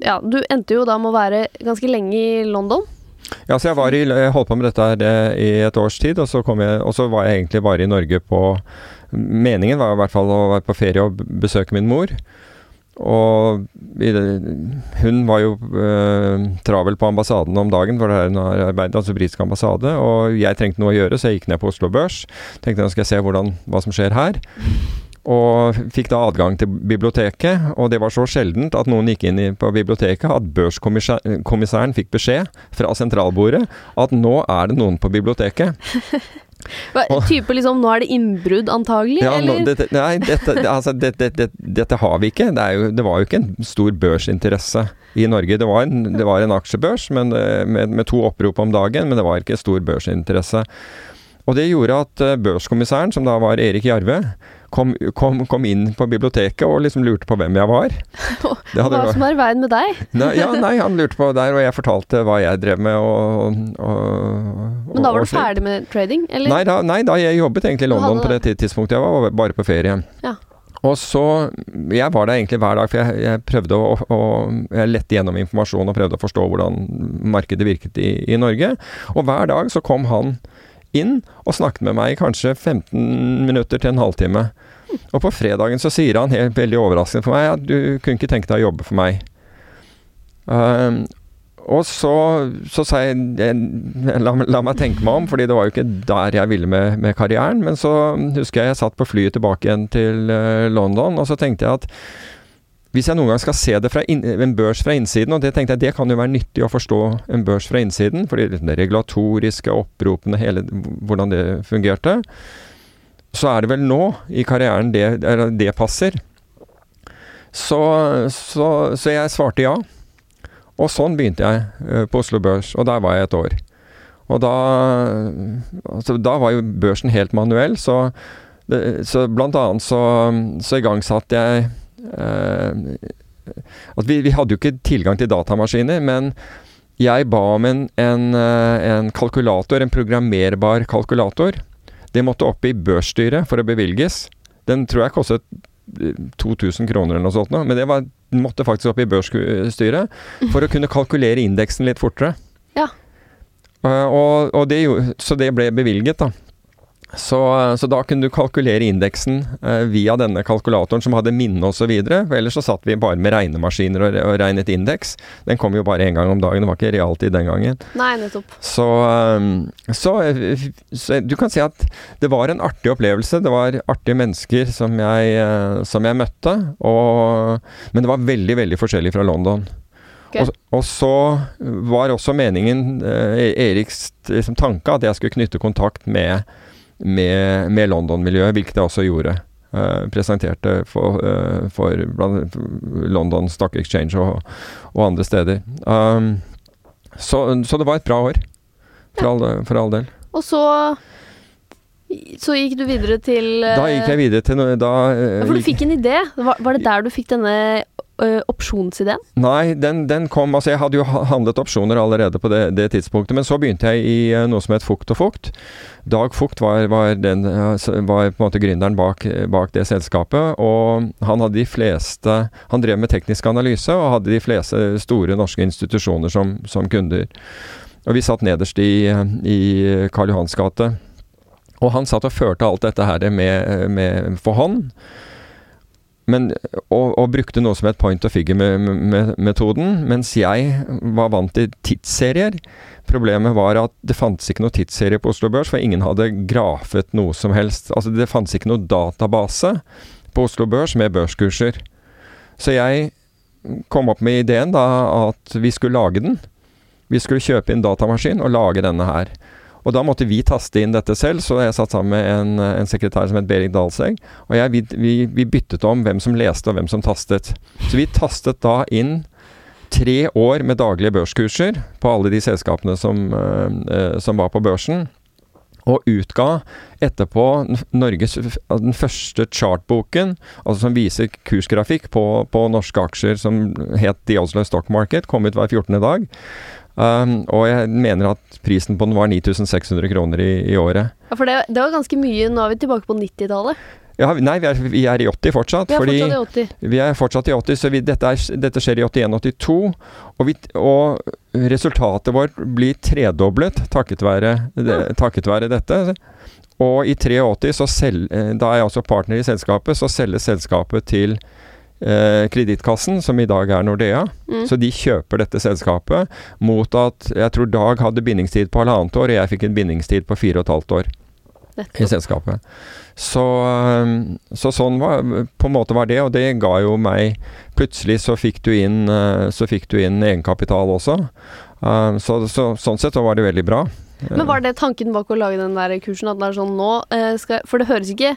Ja, du endte jo da med å være ganske lenge i London. Ja, så jeg, var i, jeg holdt på med dette her eh, i et års tid, og så, jeg, og så var jeg egentlig bare i Norge på Meningen var i hvert fall å være på ferie og besøke min mor. Og hun var jo øh, travel på ambassaden om dagen, for det er har arbeidet, altså britisk ambassade. Og jeg trengte noe å gjøre, så jeg gikk ned på Oslo Børs. Tenkte nå skal jeg se hvordan, hva som skjer her. Og fikk da adgang til biblioteket, og det var så sjeldent at noen gikk inn på biblioteket at børskommissæren fikk beskjed fra sentralbordet at nå er det noen på biblioteket. Hva, type liksom Nå er det innbrudd, antagelig? Ja, no, dette, nei, dette, altså, dette, dette, har vi ikke. Det, jo, det, var jo ikke en stor børsinteresse i Norge. Det var en, det var en aksjebørs men, eh, med, med, to opprop om dagen, men det var ikke stor børsinteresse. Og det gjorde at eh, børskommissæren, som da var Erik Jarve, kom, kom, kom, inn på biblioteket og liksom lurte på hvem jeg var. hva som er veien med deg? nei, ja, nei, han lurte på der, og jeg fortalte hva jeg drev med og, og, og Men da var du ferdig med trading, eller? Nei da, nei, da jeg jobbet egentlig i London på det tidspunktet. Jeg var bare på ferie. Ja. Og så Jeg var der egentlig hver dag, for jeg, jeg prøvde å, å Jeg lette gjennom informasjon og prøvde å forstå hvordan markedet virket i, i Norge. Og hver dag så kom han inn og snakket med meg i kanskje 15 minutter til en halvtime. Og på fredagen så sier han helt veldig overraskende for meg at du kunne ikke tenke deg å jobbe for meg. Um, og så, så sa jeg, la, la, meg tenke meg om, fordi det var jo ikke der jeg ville med, med, karrieren. Men så husker jeg jeg satt på flyet tilbake igjen til uh, London, og så tenkte jeg at hvis jeg noen gang skal se det fra en børs fra innsiden, og det tenkte jeg det kan jo være nyttig å forstå en børs fra innsiden, fordi det regulatoriske oppropene, hele, hvordan det fungerte, så er det vel nå i karrieren det, det passer. Så, så, så jeg svarte ja. Og sånn begynte jeg eh, på Oslo Børs, og der var jeg et år. Og da altså, Da var jo børsen helt manuell, så, så blant annet så, så igangsatte jeg at vi, vi, hadde jo ikke tilgang til datamaskiner, men jeg ba om en, en, eh, en kalkulator, en programmerbar kalkulator. Det måtte opp i børsstyret for å bevilges. Den tror jeg kostet 2000 kroner eller noe sånt, men det var, måtte faktisk opp i børsstyret for å kunne kalkulere indeksen litt fortere. Ja. Og, og det, så det ble bevilget, da. Så, så, da kunne du kalkulere indeksen eh, via denne kalkulatoren som hadde minne osv. Ellers så satt vi bare med regnemaskiner og, og regnet indeks. Den kom jo bare én gang om dagen, det var ikke realtid den gangen. Nei, nettopp. Så, um, så, så, du kan si at det var en artig opplevelse. Det var artige mennesker som jeg, som jeg møtte. Og, men det var veldig, veldig forskjellig fra London. Okay. Og, og, så var også meningen, eh, Eriks liksom, tanke, at jeg skulle knytte kontakt med med, med London-miljøet, hvilket jeg også gjorde. Uh, presenterte for, uh, for blant, London Stock Exchange og, og andre steder. Um, så, så, det var et bra år, for, ja. all, for all del. Og så så gikk du videre til Da gikk jeg videre til da, ja, For du fikk en idé? Var, var det der du fikk denne uh, opsjonsideen? Nei, den, den, kom Altså, jeg hadde jo handlet opsjoner allerede på det, det tidspunktet, men så begynte jeg i uh, noe som het Fukt og Fukt. Dag Fukt var, var, den, var, på en måte gründeren bak, bak, det selskapet. Og han hadde de fleste Han drev med teknisk analyse og hadde de fleste store norske institusjoner som, som kunder. Og vi satt nederst i, i Karl Johans gate. Og han satt og førte alt dette her med, med for hånd. Men, og, og, brukte noe som het point of figure-metoden, mens jeg var vant til tidsserier. Problemet var at det fantes ikke noe tidsserie på Oslo Børs, for ingen hadde grafet noe som helst. Altså Det fantes ikke noe database på Oslo Børs med børskurser. Så jeg kom opp med ideen da at vi skulle lage den. Vi skulle kjøpe inn datamaskin og lage denne her. Og da måtte vi taste inn dette selv, så jeg satt sammen med en, en sekretær som het Berit Dahlsegg, Og jeg, vi, vi, vi, byttet om hvem som leste og hvem som tastet. Så vi tastet da inn tre år med daglige børskurser på alle de selskapene som, uh, som var på børsen. Og utga etterpå Norges, den første chartboken, altså som viser kursgrafikk på, på norske aksjer, som het The Oslo Stock Market, kom ut hver 14. dag. Um, og jeg mener at prisen på den var 9600 kroner i, i året. Ja, For det, det, var ganske mye. Nå er vi tilbake på 90-tallet. Ja, nei, vi er, vi er, i 80 fortsatt. Vi er fordi fortsatt i 80. Vi er fortsatt i 80, så vi, dette, er, dette, skjer i 81-82. Og, og, resultatet vårt blir tredoblet takket være, det, takket være dette. Og i 83, så selv, eh, da er jeg også partner i selskapet, så selges selskapet til eh, Kredittkassen, som i dag er Nordea. Mm. Så de kjøper dette selskapet mot at jeg tror Dag hadde bindingstid på halvannet år, og jeg fikk en bindingstid på fire og et halvt år. I selskapet. Så, eh, så, sånn var, på en måte var det, og det ga jo meg Plutselig så fikk du inn, eh, så fikk du inn egenkapital også. Eh, så, så, sånn sett så var det veldig bra. Men var det tanken bak å lage den der kursen? At det er sånn nå skal, For det høres ikke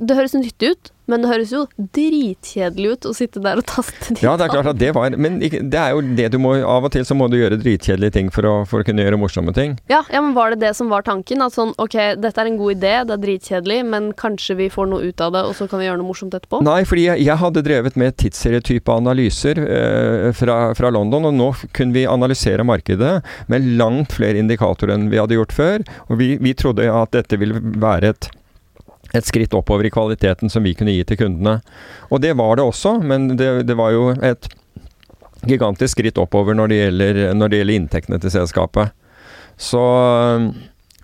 Det høres nyttig ut, men det høres jo dritkjedelig ut å sitte der og taste de Ja, det er klart at det var Men det er jo det du må Av og til så må du gjøre dritkjedelige ting for å, for å kunne gjøre morsomme ting. Ja, ja, men var det det som var tanken? At sånn ok, dette er en god idé, det er dritkjedelig, men kanskje vi får noe ut av det, og så kan vi gjøre noe morsomt etterpå? Nei, fordi jeg, jeg hadde drevet med tidsserietype analyser eh, fra, fra, London, og nå kunne vi analysere markedet med langt flere indikatorer enn vi hadde gjort før. Og vi, vi trodde at dette ville være et et skritt oppover i kvaliteten som vi kunne gi til kundene. Og det var det også, men det, det var jo et gigantisk skritt oppover når det gjelder, når det gjelder inntektene til selskapet. Så,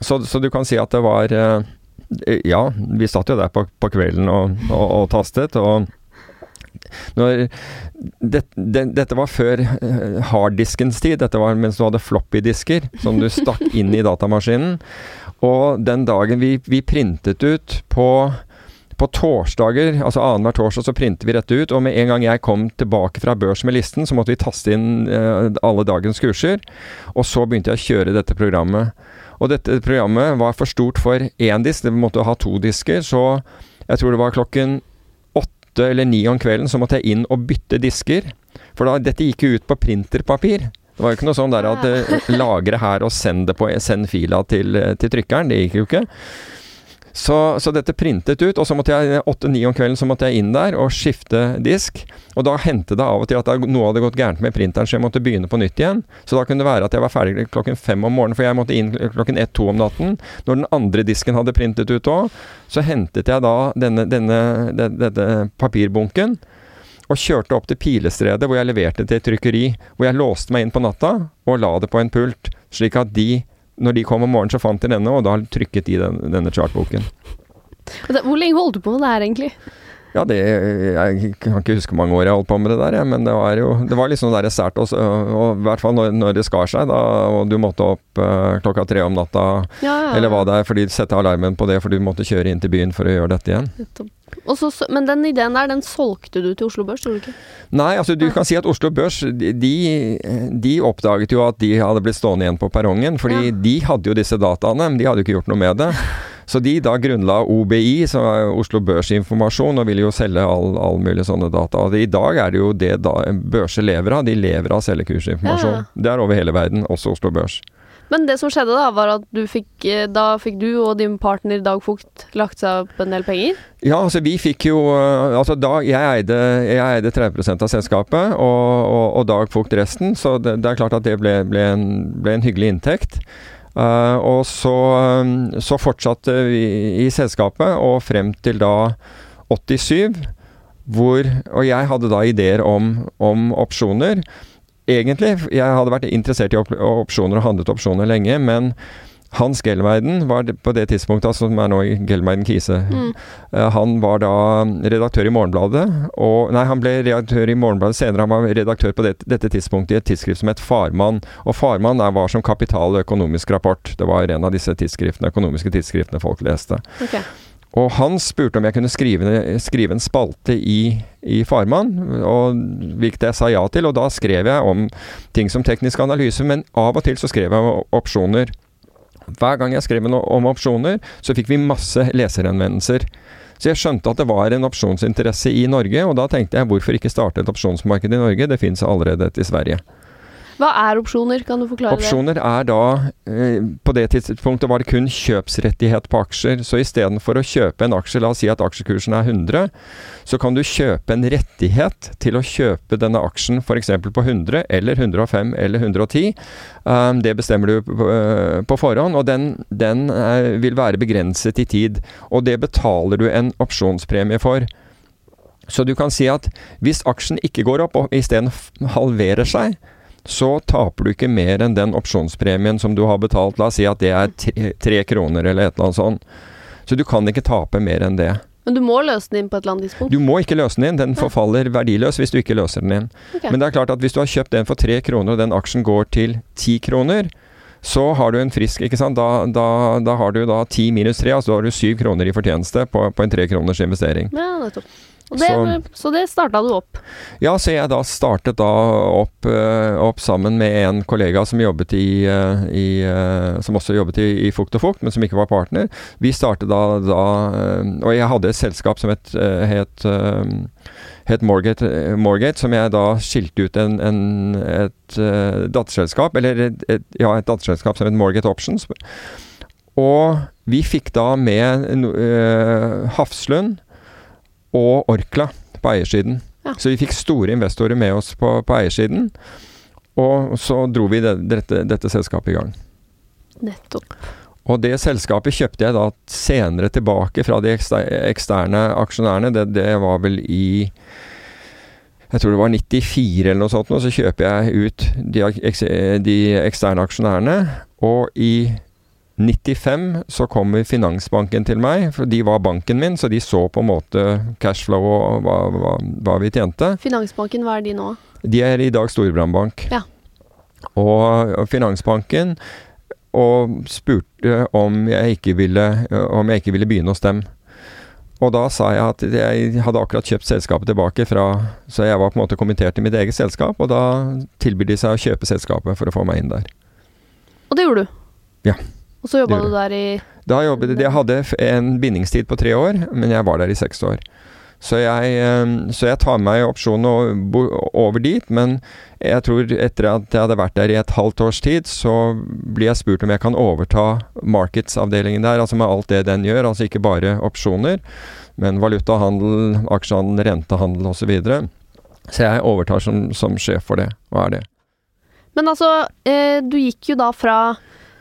så, så, du kan si at det var eh, Ja, vi satt jo der på, på kvelden og, og, og tastet, og når, det, det, dette var før eh, harddiskens tid. Dette var mens du hadde floppy-disker som du stakk inn i datamaskinen. Og den dagen vi, vi printet ut på på torsdager, altså annenhver torsdag, så printer vi dette ut. Og med en gang jeg kom tilbake fra børs med listen, så måtte vi taste inn eh, alle dagens kurser. Og så begynte jeg å kjøre dette programmet. Og dette programmet var for stort for én disk. Det måtte ha to disker. Så jeg tror det var klokken åtte eller ni om kvelden så måtte jeg inn og bytte disker. For da, dette gikk jo ut på printerpapir. Det var jo ikke noe sånn der at uh, lagre her og send det på, send fila til, til trykkeren. Det gikk jo ikke. Så, så, dette printet ut, og så måtte jeg åtte-ni om kvelden så måtte jeg inn der og skifte disk. Og da hendte det av og til at noe hadde gått gærent med printeren, så jeg måtte begynne på nytt igjen. Så da kunne det være at jeg var ferdig klokken fem om morgenen, for jeg måtte inn klokken ett-to om natten. Når den andre disken hadde printet ut òg, så hentet jeg da denne, denne, denne papirbunken og kjørte opp til Pilestredet, hvor jeg leverte til et trykkeri. Hvor jeg låste meg inn på natta og la det på en pult, slik at de når de kom om morgenen, så fant de denne, og da trykket de den, denne chartboken. Hvor lenge holdt du på med det her, egentlig? Ja, det, Jeg kan ikke huske hvor mange år jeg holdt på med det der, men det var jo Det var liksom der sært. Og, og, i hvert fall når, når, det skar seg, da, og du måtte opp uh, klokka tre om natta, ja, ja, ja. eller hva det er, fordi du setter alarmen på det, for du måtte kjøre inn til byen for å gjøre dette igjen. Så, men den ideen der, den solgte du til Oslo Børs, tror du ikke? Nei, altså du kan si at Oslo Børs, de, de oppdaget jo at de hadde blitt stående igjen på perrongen. Fordi de hadde jo disse dataene, men de hadde jo ikke gjort noe med det. Så de da grunnla OBI, som er Oslo Børsinformasjon, og ville jo selge all, all mulig sånne data. Og I dag er det jo det da børser lever av. De lever av å selge kursinformasjon. Ja. Det er over hele verden, også Oslo Børs. Men det som skjedde da, var at du fikk, eh, da fikk du og din partner Dag Fugt lagt seg opp en del penger? Ja, altså vi fikk jo eh, Altså da Jeg eide, jeg eide 30% av selskapet, og, og, og, Dag Fugt resten. Så det, det, er klart at det ble, ble, en, ble en hyggelig inntekt. Uh, og så, um, så, fortsatte vi i selskapet, og frem til da 87, hvor Og jeg hadde da ideer om, om opsjoner. Egentlig, jeg hadde vært interessert i opsjoner og handlet opsjoner lenge, men hans Gelmeiden var på det tidspunktet, altså, som er nå i Gelmeiden Kise. Mm. Uh, han var da redaktør i Morgenbladet. Og, nei, han ble redaktør i Morgenbladet senere. Han var redaktør på det, dette tidspunktet i et tidsskrift som het Farmann. Og Farmann der var som Kapital økonomisk rapport. Det var en av disse tidsskriftene, økonomiske tidsskriftene folk leste. Okay. Og han spurte om jeg kunne skrive, skrive en spalte i, i Farmann, og hvilket jeg sa ja til. Og da skrev jeg om ting som teknisk analyse, men av og til så skrev jeg om opsjoner. Hver gang jeg skrev om opsjoner, så fikk vi masse leserhenvendelser. Så jeg skjønte at det var en opsjonsinteresse i Norge, og da tenkte jeg hvorfor ikke starte et opsjonsmarked i Norge? Det fins allerede et i Sverige. Hva er opsjoner? Kan du forklare opsjoner det? Opsjoner er da eh, På det tidspunktet var det kun kjøpsrettighet på aksjer. Så istedenfor å kjøpe en aksje, la oss si at aksjekursen er 100, så kan du kjøpe en rettighet til å kjøpe denne aksjen f.eks. på 100 eller 105 eller 110. Um, det bestemmer du på, uh, forhånd, og den, den vil være begrenset i tid. Og det betaler du en opsjonspremie for. Så du kan si at hvis aksjen ikke går opp og isteden halverer seg, så taper du ikke mer enn den opsjonspremien som du har betalt. La oss si at det er tre, tre kroner eller et eller annet sånt. Så du kan ikke tape mer enn det. Men du må løse den inn på et eller annet tidspunkt? Du må ikke løse den inn. Den forfaller verdiløs hvis du ikke løser den inn. Okay. Men det er klart at hvis du har kjøpt den for tre kroner, og den aksjen går til ti kroner, så har du en frisk ikke sant? Da, da, da har du da ti minus tre, altså da har du syv kroner i fortjeneste på, på en tre kroners investering. Ja, nettopp. Det, så, så, det starta du opp? Ja, så jeg da startet da opp, uh, opp sammen med en kollega som jobbet i, uh, i uh, Som også jobbet i, i, Fukt og Fukt, men som ikke var partner. Vi startet da, da Og jeg hadde et selskap som het, het, het Morgate, Morgate, som jeg da skilte ut en, en, et datterselskap, eller et, et, ja, et datterselskap som het Morgate Options. Og vi fikk da med Hafslund og Orkla på eiersiden. Ja. Så vi fikk store investorer med oss på, på eiersiden. Og så dro vi det, dette, dette, selskapet i gang. Nettopp. Og det selskapet kjøpte jeg da senere tilbake fra de eksterne aksjonærene. Det, det var vel i jeg tror det var 94 eller noe sånt, og så kjøper jeg ut de, de eksterne aksjonærene. Og i 95 så kommer Finansbanken til meg, for de var banken min, så de så på en måte cashflow og hva, hva, hva vi tjente. Finansbanken, hva er de nå? De er i dag Storebrandbank. Ja. Og, og Finansbanken og spurte om jeg, ikke ville, om jeg ikke ville begynne hos dem. Og da sa jeg at jeg hadde akkurat kjøpt selskapet tilbake fra Så jeg var på en måte kommentert i mitt eget selskap, og da tilbyr de seg å kjøpe selskapet for å få meg inn der. Og det gjorde du? Ja. Og så jobba du der i Da jobbet Jeg hadde en bindingstid på tre år, men jeg var der i seks år. Så jeg, eh, så jeg tar med meg opsjonen over dit, men jeg tror etter at jeg hadde vært der i et halvt års tid, så blir jeg spurt om jeg kan overta markedsavdelingen der, altså med alt det den gjør. Altså ikke bare opsjoner, men valutahandel, aksjehandel, rentehandel osv. Så, videre. så jeg overtar som, som sjef for det, og er det. Men altså, eh, du gikk jo da fra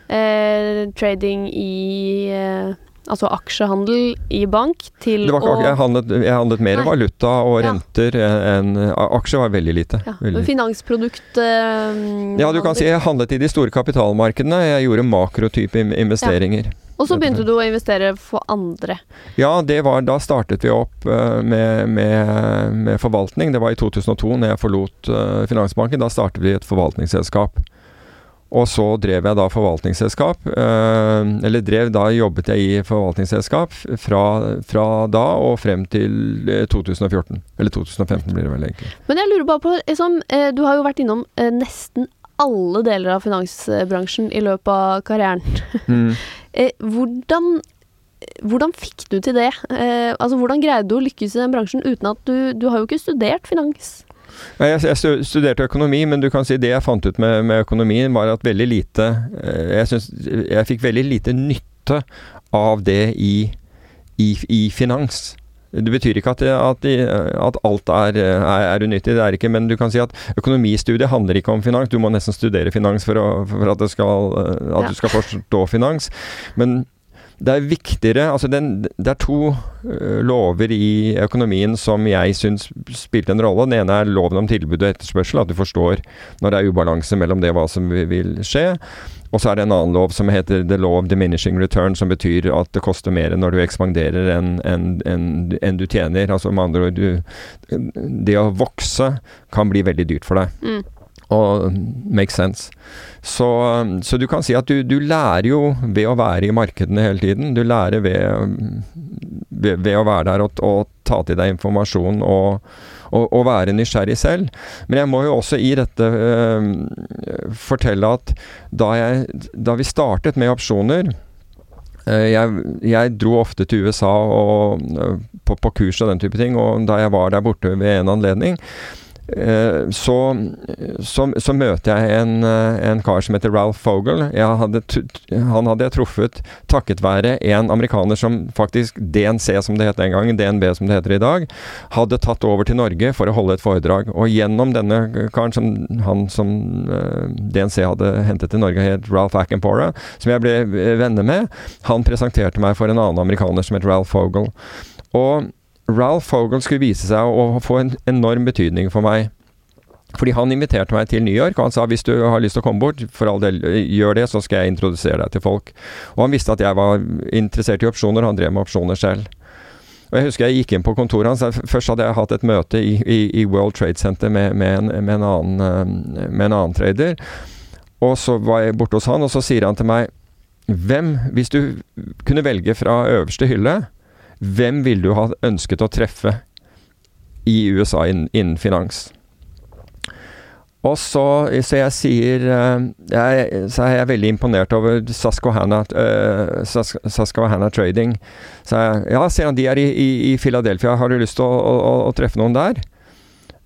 eh, trading i eh, Altså aksjehandel i bank til å jeg, handlet, jeg handlet mer Nei. valuta og ja. renter enn Aksjer var veldig lite. Ja. Veldig. Finansprodukt eh, Ja, du kan si jeg handlet i de store kapitalmarkedene. Jeg gjorde makrotype investeringer. Ja. Og så begynte du å investere for andre? Ja, var, da startet vi opp uh, med, med, med, forvaltning. Det var i 2002, når jeg forlot uh, Finansbanken. Da startet vi et forvaltningsselskap. Og så drev jeg da forvaltningsselskap. Eh, eller drev, da jobbet jeg i forvaltningsselskap fra, fra, da og frem til 2014. Eh, eller 2015 blir det vel egentlig. Men jeg lurer bare på, liksom, du har jo vært innom nesten alle deler av finansbransjen i løpet av karrieren. Mm. Eh, hvordan, hvordan fikk du til det? Eh, altså, Hvordan greide du å lykkes i den bransjen uten at du Du har jo ikke studert finans? Jeg, jeg, studerte økonomi, men du kan si det jeg fant ut med, med økonomien, var at veldig lite eh, jeg, synes, jeg fikk veldig lite nytte av det i, i, i finans. Det betyr ikke at, at, at alt er, er, er, unyttig, det er ikke, men du kan si at økonomistudiet handler ikke om finans. Du må nesten studere finans for, å, for at, skal, at ja. du skal forstå finans. Men det er viktigere altså den, Det er to uh, lover i økonomien som jeg syns spilte en rolle. Den ene er loven om tilbud og etterspørsel, at du forstår når det er ubalanse mellom det og hva som vil skje. Og så er det en annen lov som heter the law of diminishing return, som betyr at det koster mer når du ekspanderer enn en, en, en du tjener. Altså med andre ord, du, det å vokse kan bli veldig dyrt for deg. Mm og make sense. Så, så, du kan si at du, du, lærer jo ved å være i markedene hele tiden. Du lærer ved, ved, ved å være der og, og, ta til deg informasjon og, og, og, være nysgjerrig selv. Men jeg må jo også i dette øh, fortelle at da, jeg, da, vi startet med opsjoner øh, jeg, jeg, dro ofte til USA og, på, på kurs og den type ting, og da jeg var der borte ved en anledning, Eh, så, så, så, møter jeg en, eh, en, kar som heter Ralph Fogel. Hadde han hadde jeg truffet takket være en amerikaner som faktisk DNC, som det het den gangen, DNB som det heter i dag, hadde tatt over til Norge for å holde et foredrag. Og gjennom denne karen, som han som eh, DNC hadde hentet til Norge, het Ralph Ackenpora, som jeg ble venner med, han presenterte meg for en annen amerikaner som het Ralph Fogel. Og Ralph Hogan skulle vise seg å få en enorm betydning for meg. Fordi han inviterte meg til New York, og han sa hvis du har lyst til å komme bort, for all del, gjør det, så skal jeg introdusere deg til folk. Og han visste at jeg var interessert i opsjoner, og han drev med opsjoner selv. Og Jeg husker jeg gikk inn på kontoret hans. Først hadde jeg hatt et møte i, i, i World Trade Center med, med, en, med, en annen, eh, med, en, annen, trader. Og så var jeg borte hos han, og så sier han til meg Hvem, hvis du kunne velge fra øverste hylle, hvem ville du ha ønsket å treffe i USA innen, finans? Og så, så jeg sier eh, jeg, Så er jeg veldig imponert over Susquehanna, uh, Susquehanna Trading. Så jeg, ja, sier han, de er i, i, i, Philadelphia. Har du lyst til å, å, å, treffe noen der?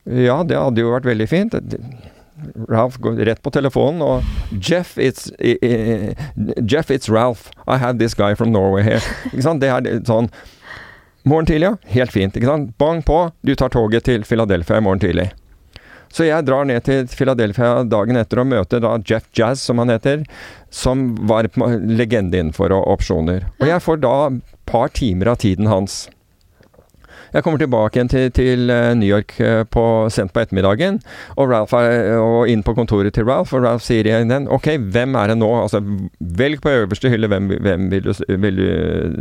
Ja, det hadde jo vært veldig fint. Ralph går rett på telefonen og Jeff, it's, Jeff, it's Ralph. I have this guy from Norway here. Ikke sant? Det er sånn Morgen tidlig, ja. Helt fint. ikke sant? Bang på, du tar toget til Philadelphia i morgen tidlig. Så jeg drar ned til Philadelphia dagen etter og møter da Jeff Jazz, som han heter, som var legende innenfor opsjoner. Og jeg får da et par timer av tiden hans. Jeg kommer tilbake igjen til, til eh, New York eh, på, sent på ettermiddagen, og, Ralph er, og inn på kontoret til Ralph, og Ralph sier igjen OK, hvem er det nå? Altså, velg på øverste hylle, hvem, hvem vil, du, vil du,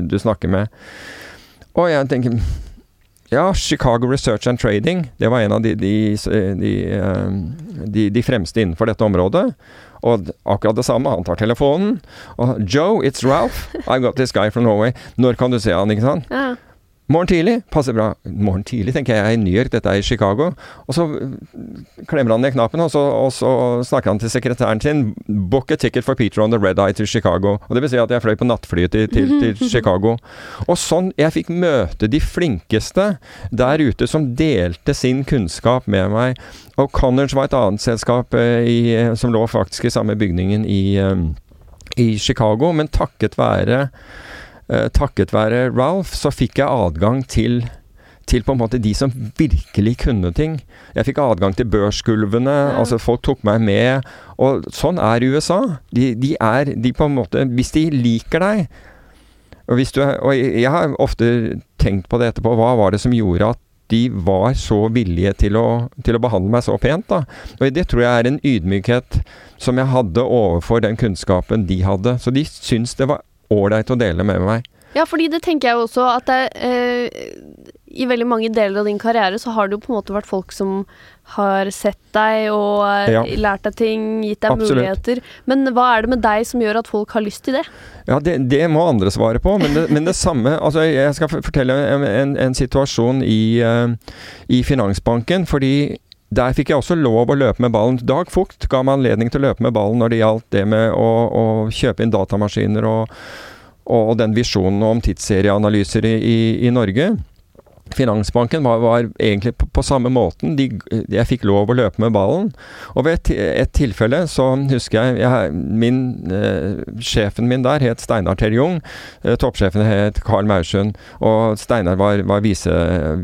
du snakke med? Og jeg tenker ja, Chicago Research and Trading. Det var en av de, de, de, de, fremste innenfor dette området. Og akkurat det samme. Han tar telefonen. Og 'Joe, it's Ralph. I've got this guy from Norway'. Når kan du se han, ikke sant? Ja. Morgen tidlig passer bra. Morgen tidlig, tenker jeg. Jeg er i New York, dette er i Chicago. Og så klemmer han ned knappen, og så, og så snakker han til sekretæren sin. Book a ticket for Peter on the Red Eye til Chicago. Og det vil si at jeg fløy på nattflyet til, til, til Chicago. Og sånn Jeg fikk møte de flinkeste der ute som delte sin kunnskap med meg. Og Connors var et annet selskap eh, i, som lå faktisk i samme bygningen i, eh, i Chicago, men takket være eh, takket være Ralph, så fikk jeg adgang til til på en måte de som virkelig kunne ting. Jeg fikk adgang til børsgulvene. Ja. altså Folk tok meg med. Og sånn er USA. De, de, er de på en måte Hvis de liker deg og, du, og jeg har ofte tenkt på det etterpå. Hva var det som gjorde at de var så villige til å, til å behandle meg så pent? da? Og Det tror jeg er en ydmykhet som jeg hadde overfor den kunnskapen de hadde. Så de syntes det var ålreit å dele med meg. Ja, fordi det tenker jeg også at det, eh, i veldig mange deler av din karriere så har det jo på en måte vært folk som har sett deg og eh, ja. lært deg ting, gitt deg Absolutt. muligheter. Men hva er det med deg som gjør at folk har lyst til det? Ja, Det, det må andre svare på, men det, men det, samme altså Jeg skal fortelle en, en, en situasjon i, uh, i Finansbanken. fordi der fikk jeg også lov å løpe med ballen. Dag Fugt ga meg anledning til å løpe med ballen når det gjaldt det med å, å kjøpe inn datamaskiner og, og den visjonen om tidsserieanalyser i, i, i Norge. Finansbanken var, var egentlig på, på, samme måten. De, jeg fikk lov å løpe med ballen. Og ved et, et tilfelle så husker jeg, jeg min, eh, Sjefen min der het Steinar Terjung. Eh, toppsjefen het Carl Maursund. Og Steinar var, var vise,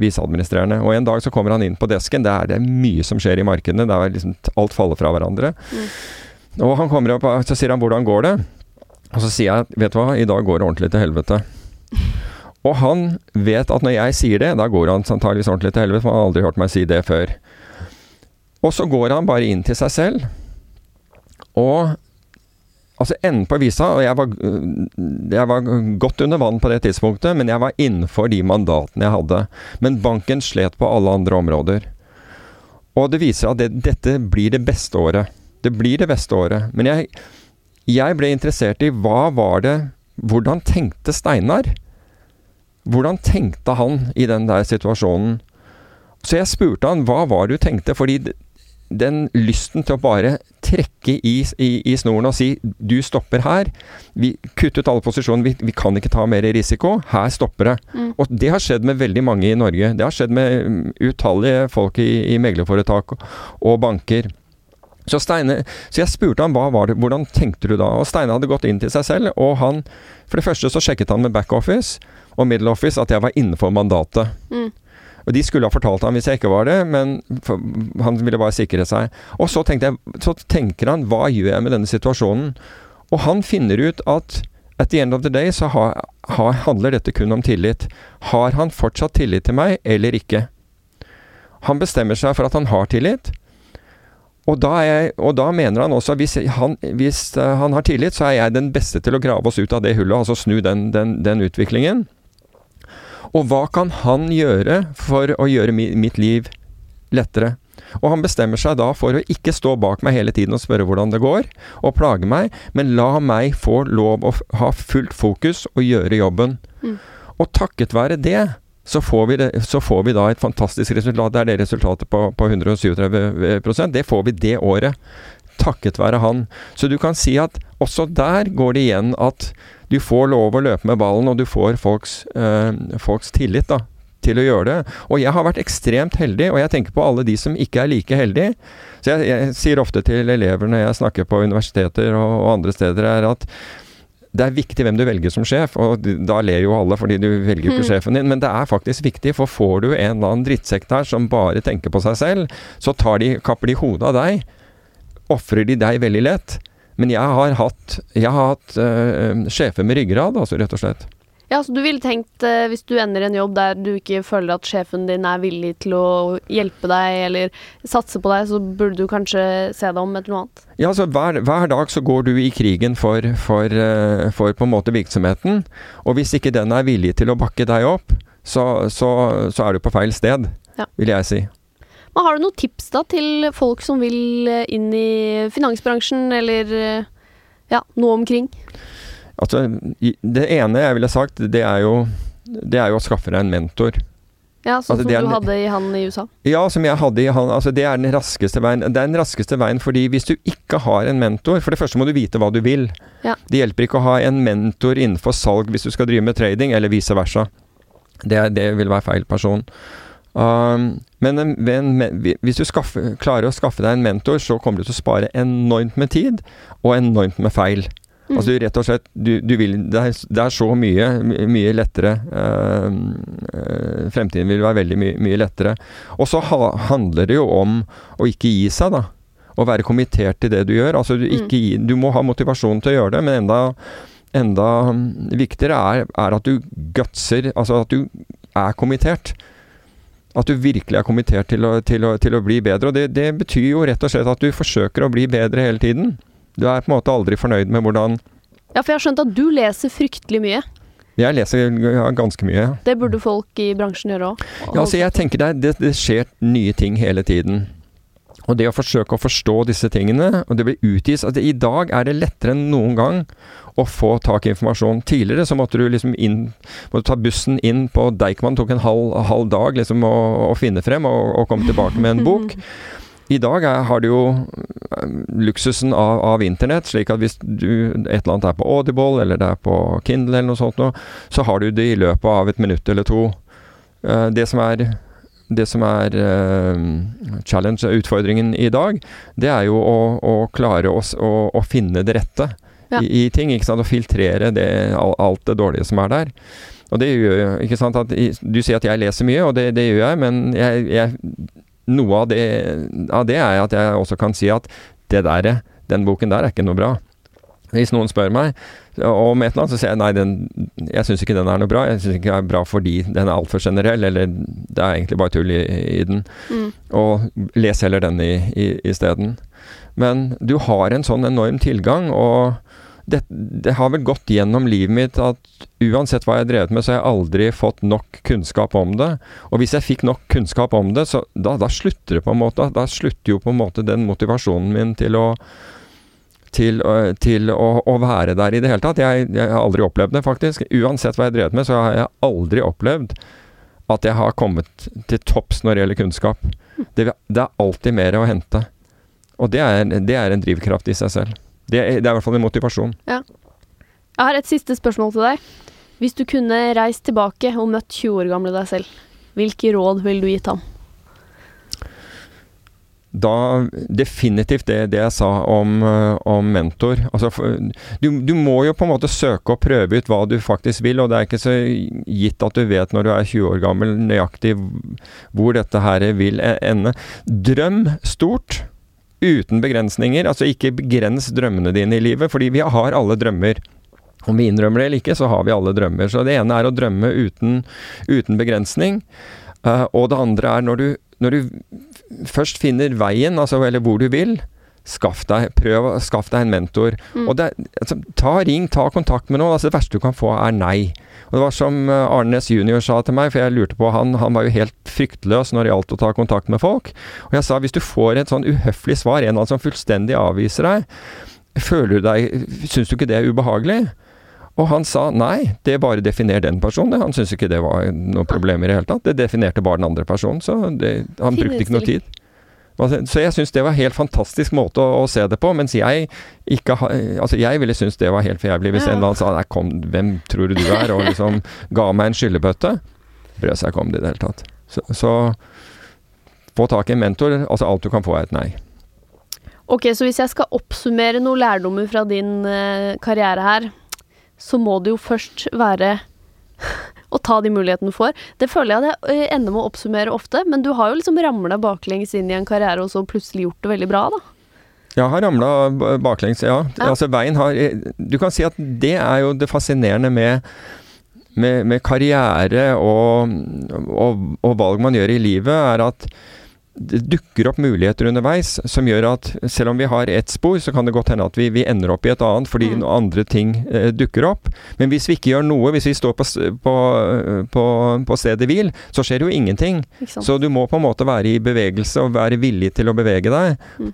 viseadministrerende. Og en dag så kommer han inn på desken. Det er, det er mye som skjer i markedene. Det er liksom Alt faller fra hverandre. Mm. Og han kommer opp og så sier han 'hvordan går det?' Og så sier jeg 'vet du hva, i dag går det ordentlig til helvete'. Og han vet at når jeg sier det, da går han antakeligvis ordentlig til helvete, for han har aldri hørt meg si det før. Og så går han bare inn til seg selv, og Altså enden på visa, og jeg var, jeg var, godt under vann på det tidspunktet, men jeg var innenfor de mandatene jeg hadde. Men banken slet på alle andre områder. Og det viser at det, dette blir det beste året. Det blir det beste året. Men jeg, jeg ble interessert i hva var det Hvordan tenkte Steinar? Hvordan tenkte han i den der situasjonen? Så jeg spurte han hva var det du tenkte, fordi den lysten til å bare trekke i, i, i snoren og si du stopper her, vi kutt ut alle posisjoner, vi, vi, kan ikke ta mer risiko, her stopper det. Mm. Og det har skjedd med veldig mange i Norge. Det har skjedd med mm, utallige folk i, i meglerforetak og banker. Så, Steine, så jeg spurte han hva var det, hvordan tenkte du da? Og Steine hadde gått inn til seg selv, og han For det første så sjekket han med backoffice og middle office at jeg var innenfor mandatet. Mm. Og De skulle ha fortalt ham hvis jeg ikke var det, men han ville bare sikre seg. Og så, jeg, så tenker han hva gjør jeg med denne situasjonen? Og han finner ut at at the end of the day så ha, ha, handler dette kun om tillit. Har han fortsatt tillit til meg, eller ikke? Han bestemmer seg for at han har tillit. Og da, jeg, og da, mener han også at hvis han, hvis eh, han, har tillit, så er jeg den beste til å grave oss ut av det hullet, altså snu den, den, den utviklingen. Og hva kan han gjøre for å gjøre mitt liv lettere? Og han bestemmer seg da for å ikke stå bak meg hele tiden og spørre hvordan det går, og plage meg, men la meg få lov å ha fullt fokus og gjøre jobben. Mm. Og takket være det, så får, vi det, så får vi da et fantastisk resultat. Det er det resultatet på, på 137% Det får vi det året. Takket være han. Så du kan si at også der går det igjen at du får lov å løpe med ballen, og du får folks, øh, folks tillit da, til å gjøre det. Og jeg har vært ekstremt heldig, og jeg tenker på alle de som ikke er like heldige. Så jeg, jeg sier ofte til elever når jeg snakker på universiteter og, og andre steder, er at det er viktig hvem du velger som sjef, og da ler jo alle fordi du velger ikke mm. sjefen din, men det er faktisk viktig, for får du en eller annen drittsekk der som bare tenker på seg selv, så de, kapper de hodet av deg. Ofrer de deg veldig lett. Men jeg har hatt, jeg har hatt øh, sjefer med ryggrad, altså, rett og slett. Ja, så du ville tenkt, eh, hvis du ender i en jobb der du ikke føler at sjefen din er villig til å hjelpe deg eller satse på deg, så burde du kanskje se deg om etter noe annet? Ja, altså hver, hver dag så går du i krigen for, for, eh, for, på en måte virksomheten. Og hvis ikke den er villig til å bakke deg opp, så, så, så er du på feil sted, ja. vil jeg si. Men har du noen tips da til folk som vil eh, inn i finansbransjen, eller ja, noe omkring? Altså, det ene jeg ville sagt, det er jo det er jo å skaffe deg en mentor. Ja, sånn Altså, som er du hadde i han i USA. Ja, som jeg hadde i han, altså det er den raskeste veien. Det er den raskeste veien fordi hvis du ikke har en mentor For det første må du vite hva du vil. Ja. Det hjelper ikke å ha en mentor innenfor salg hvis du skal drive med trading, eller vice versa. Det, det vil være feil person. Um, men en, en, men- hvis du skaffe, klarer å skaffe deg en mentor, så kommer du til å spare enormt med tid, og enormt med feil. Mm. Altså rett og slett du, du vil, det, er, det er så mye, mye lettere. eh, eh, fremtiden vil være veldig mye, mye lettere. Og så ha, handler det jo om å ikke gi seg, da. Å være kommittert til det du gjør. Altså du, ikke gi, du må ha motivasjon til å gjøre det, men enda, enda viktigere er, er at du gutser. Altså at du er kommittert. At du virkelig er kommittert til å, til å, til å bli bedre. Og det, det betyr jo rett og slett at du forsøker å bli bedre hele tiden. Du er på en måte aldri fornøyd med hvordan Ja, for jeg har skjønt at du leser fryktelig mye. Jeg leser ja, ganske mye. Det burde folk i bransjen gjøre òg. Ja, altså jeg tenker det, det, det skjer nye ting hele tiden. Og det å forsøke å forstå disse tingene, og det blir utgitt at I dag er det lettere enn noen gang å få tak i informasjon. Tidligere så måtte du liksom inn Måtte ta bussen inn på Deichman, tok en halv, halv dag liksom å, å finne frem og, og komme tilbake med en bok. I dag er, har du jo eh, luksusen av, av internett, slik at hvis du, et eller annet er på Audible eller det er på Kindle eller noe sånt, noe, så har du det i løpet av et minutt eller to. Eh, det som er det som er uh, challenge, utfordringen i dag, det er jo å, å klare oss å, å finne det rette Ja. i, i ting. ikke sant? Å filtrere det, alt det dårlige som er der. Og det gjør jo ikke sant at Du sier at jeg leser mye, og det, det gjør jeg, men jeg, jeg, noe av det, av det er at jeg også kan si at det der, den boken der er ikke noe bra. Hvis noen spør meg om et eller annet, så sier jeg nei, den, jeg syns ikke den er noe bra. Jeg syns ikke den er bra fordi den er altfor generell, eller det er egentlig bare tull i, i den. Mm. Og les heller den i, i, isteden. Men du har en sånn enorm tilgang, og det, det har vel gått gjennom livet mitt at uansett hva jeg har drevet med, så har jeg aldri fått nok kunnskap om det. Og hvis jeg fikk nok kunnskap om det, så da, da slutter det på en måte. Da slutter jo på en måte den motivasjonen min til å til, til å, å være der i det hele tatt. Jeg, jeg har aldri opplevd det, faktisk. Uansett hva jeg drevet med, så har jeg aldri opplevd at jeg har kommet til topps når det gjelder kunnskap. Det, det er alltid mer å hente. Og det er, det er en drivkraft i seg selv. Det det er i hvert fall en motivasjon. Ja. Jeg har et siste spørsmål til deg. Hvis du kunne reist tilbake og møtt 20 år gamle deg selv, hvilke råd ville du gitt ham? Da definitivt det, det jeg sa om, øh, om mentor. Altså, du, du må jo på en måte søke og prøve ut hva du faktisk vil, og det er ikke så gitt at du vet når du er 20 år gammel nøyaktig hvor dette her vil e- ende. Drøm stort. Uten begrensninger. Altså ikke begrens drømmene dine i livet, fordi vi har alle drømmer. Om vi innrømmer det eller ikke, så har vi alle drømmer. Så det ene er å drømme uten, uten begrensning. Uh, og det andre er når du, når du først finner veien, altså, eller hvor du vil, skaff deg, prøv, skaff deg en mentor. Mm. Og det, altså, ta ring, ta kontakt med noen. Altså, det verste du kan få, er nei. Og det var som Arnes junior sa til meg, for jeg lurte på han, han var jo helt fryktløs når det gjaldt å ta kontakt med folk. Og jeg sa hvis du får et sånn uhøflig svar, en av dem som fullstendig avviser deg, føler du deg Syns du ikke det er ubehagelig? Og han sa nei, det bare definerer den personen. Han syntes ikke det var noe problem i det hele tatt. Det definerte bare den andre personen, så det, han brukte ikke noe tid. Altså, Så jeg syns det var en helt fantastisk måte å, å se det på, mens jeg ikke ha, Altså, jeg ville synes det var helt for jævlig hvis Ja. en eller annen sa nei, kom, hvem tror du du er, og liksom ga meg en skyllebøtte. Brød seg ikke om det i det hele tatt. Så, så få tak i en mentor. Altså, alt du kan få, er et nei. Ok, så hvis jeg skal oppsummere noen lærdommer fra din uh, karriere her, så må det jo først være å ta de mulighetene du får. Det føler jeg at jeg eh, ender med å oppsummere ofte, men du har jo liksom ramla baklengs inn i en karriere og så plutselig gjort det veldig bra, da. Jeg har ramla baklengs, ja. Ja. Altså veien har Du kan si at det er jo det fascinerende med, med, med karriere og, og, og valg man gjør i livet, er at det dukker opp muligheter underveis som gjør at selv om vi har ett spor, så kan det godt hende at vi, vi ender opp i et annet fordi Mm. andre ting eh, dukker opp. Men hvis vi ikke gjør noe, hvis vi står på, på, på, på stedet hvil, så skjer jo ingenting. Så du må på en måte være i bevegelse og være villig til å bevege deg. Mm.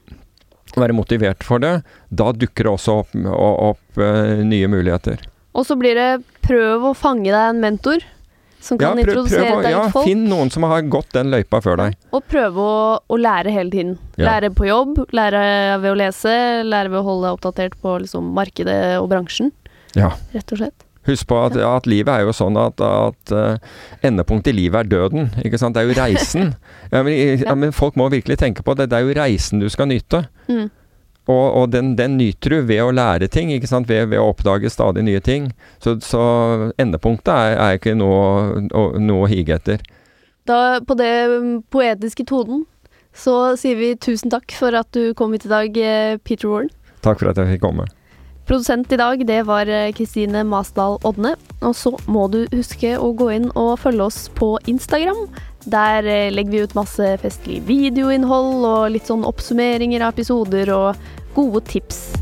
Være motivert for det. Da dukker det også opp, opp, opp eh, nye muligheter. Og så blir det prøv å fange deg en mentor. Som kan ja, prøv, introdusere prøv, å- deg ja, folk. Finn noen som har gått den løypa før deg. Og prøve å, å lære hele tiden. Lære på jobb, lære ved å lese, lære ved å holde deg oppdatert på liksom, markedet og bransjen, Ja. rett og slett. Husk på at, at livet er jo sånn at, at uh, endepunktet i livet er døden. Ikke sant? Det er jo reisen. ja, men, ja, men folk må virkelig tenke på det. Det er jo reisen du skal nyte. Mm. Og, og den, den nyter du ved å lære ting, ikke sant? Ved, ved å oppdage stadig nye ting. Så, så endepunktet er, er ikke noe, noe å hige etter. Da, på det mm, poetiske tonen, så sier vi tusen takk for at du kom hit i dag, eh, Peter Warren. Takk for at jeg fikk komme. Produsent i dag, det var eh, Kristine Masdal Odne. Og så må du huske å gå inn og følge oss på Instagram. Der eh, legger vi ut masse festlig videoinnhold og litt sånn oppsummeringer av episoder og gode tips.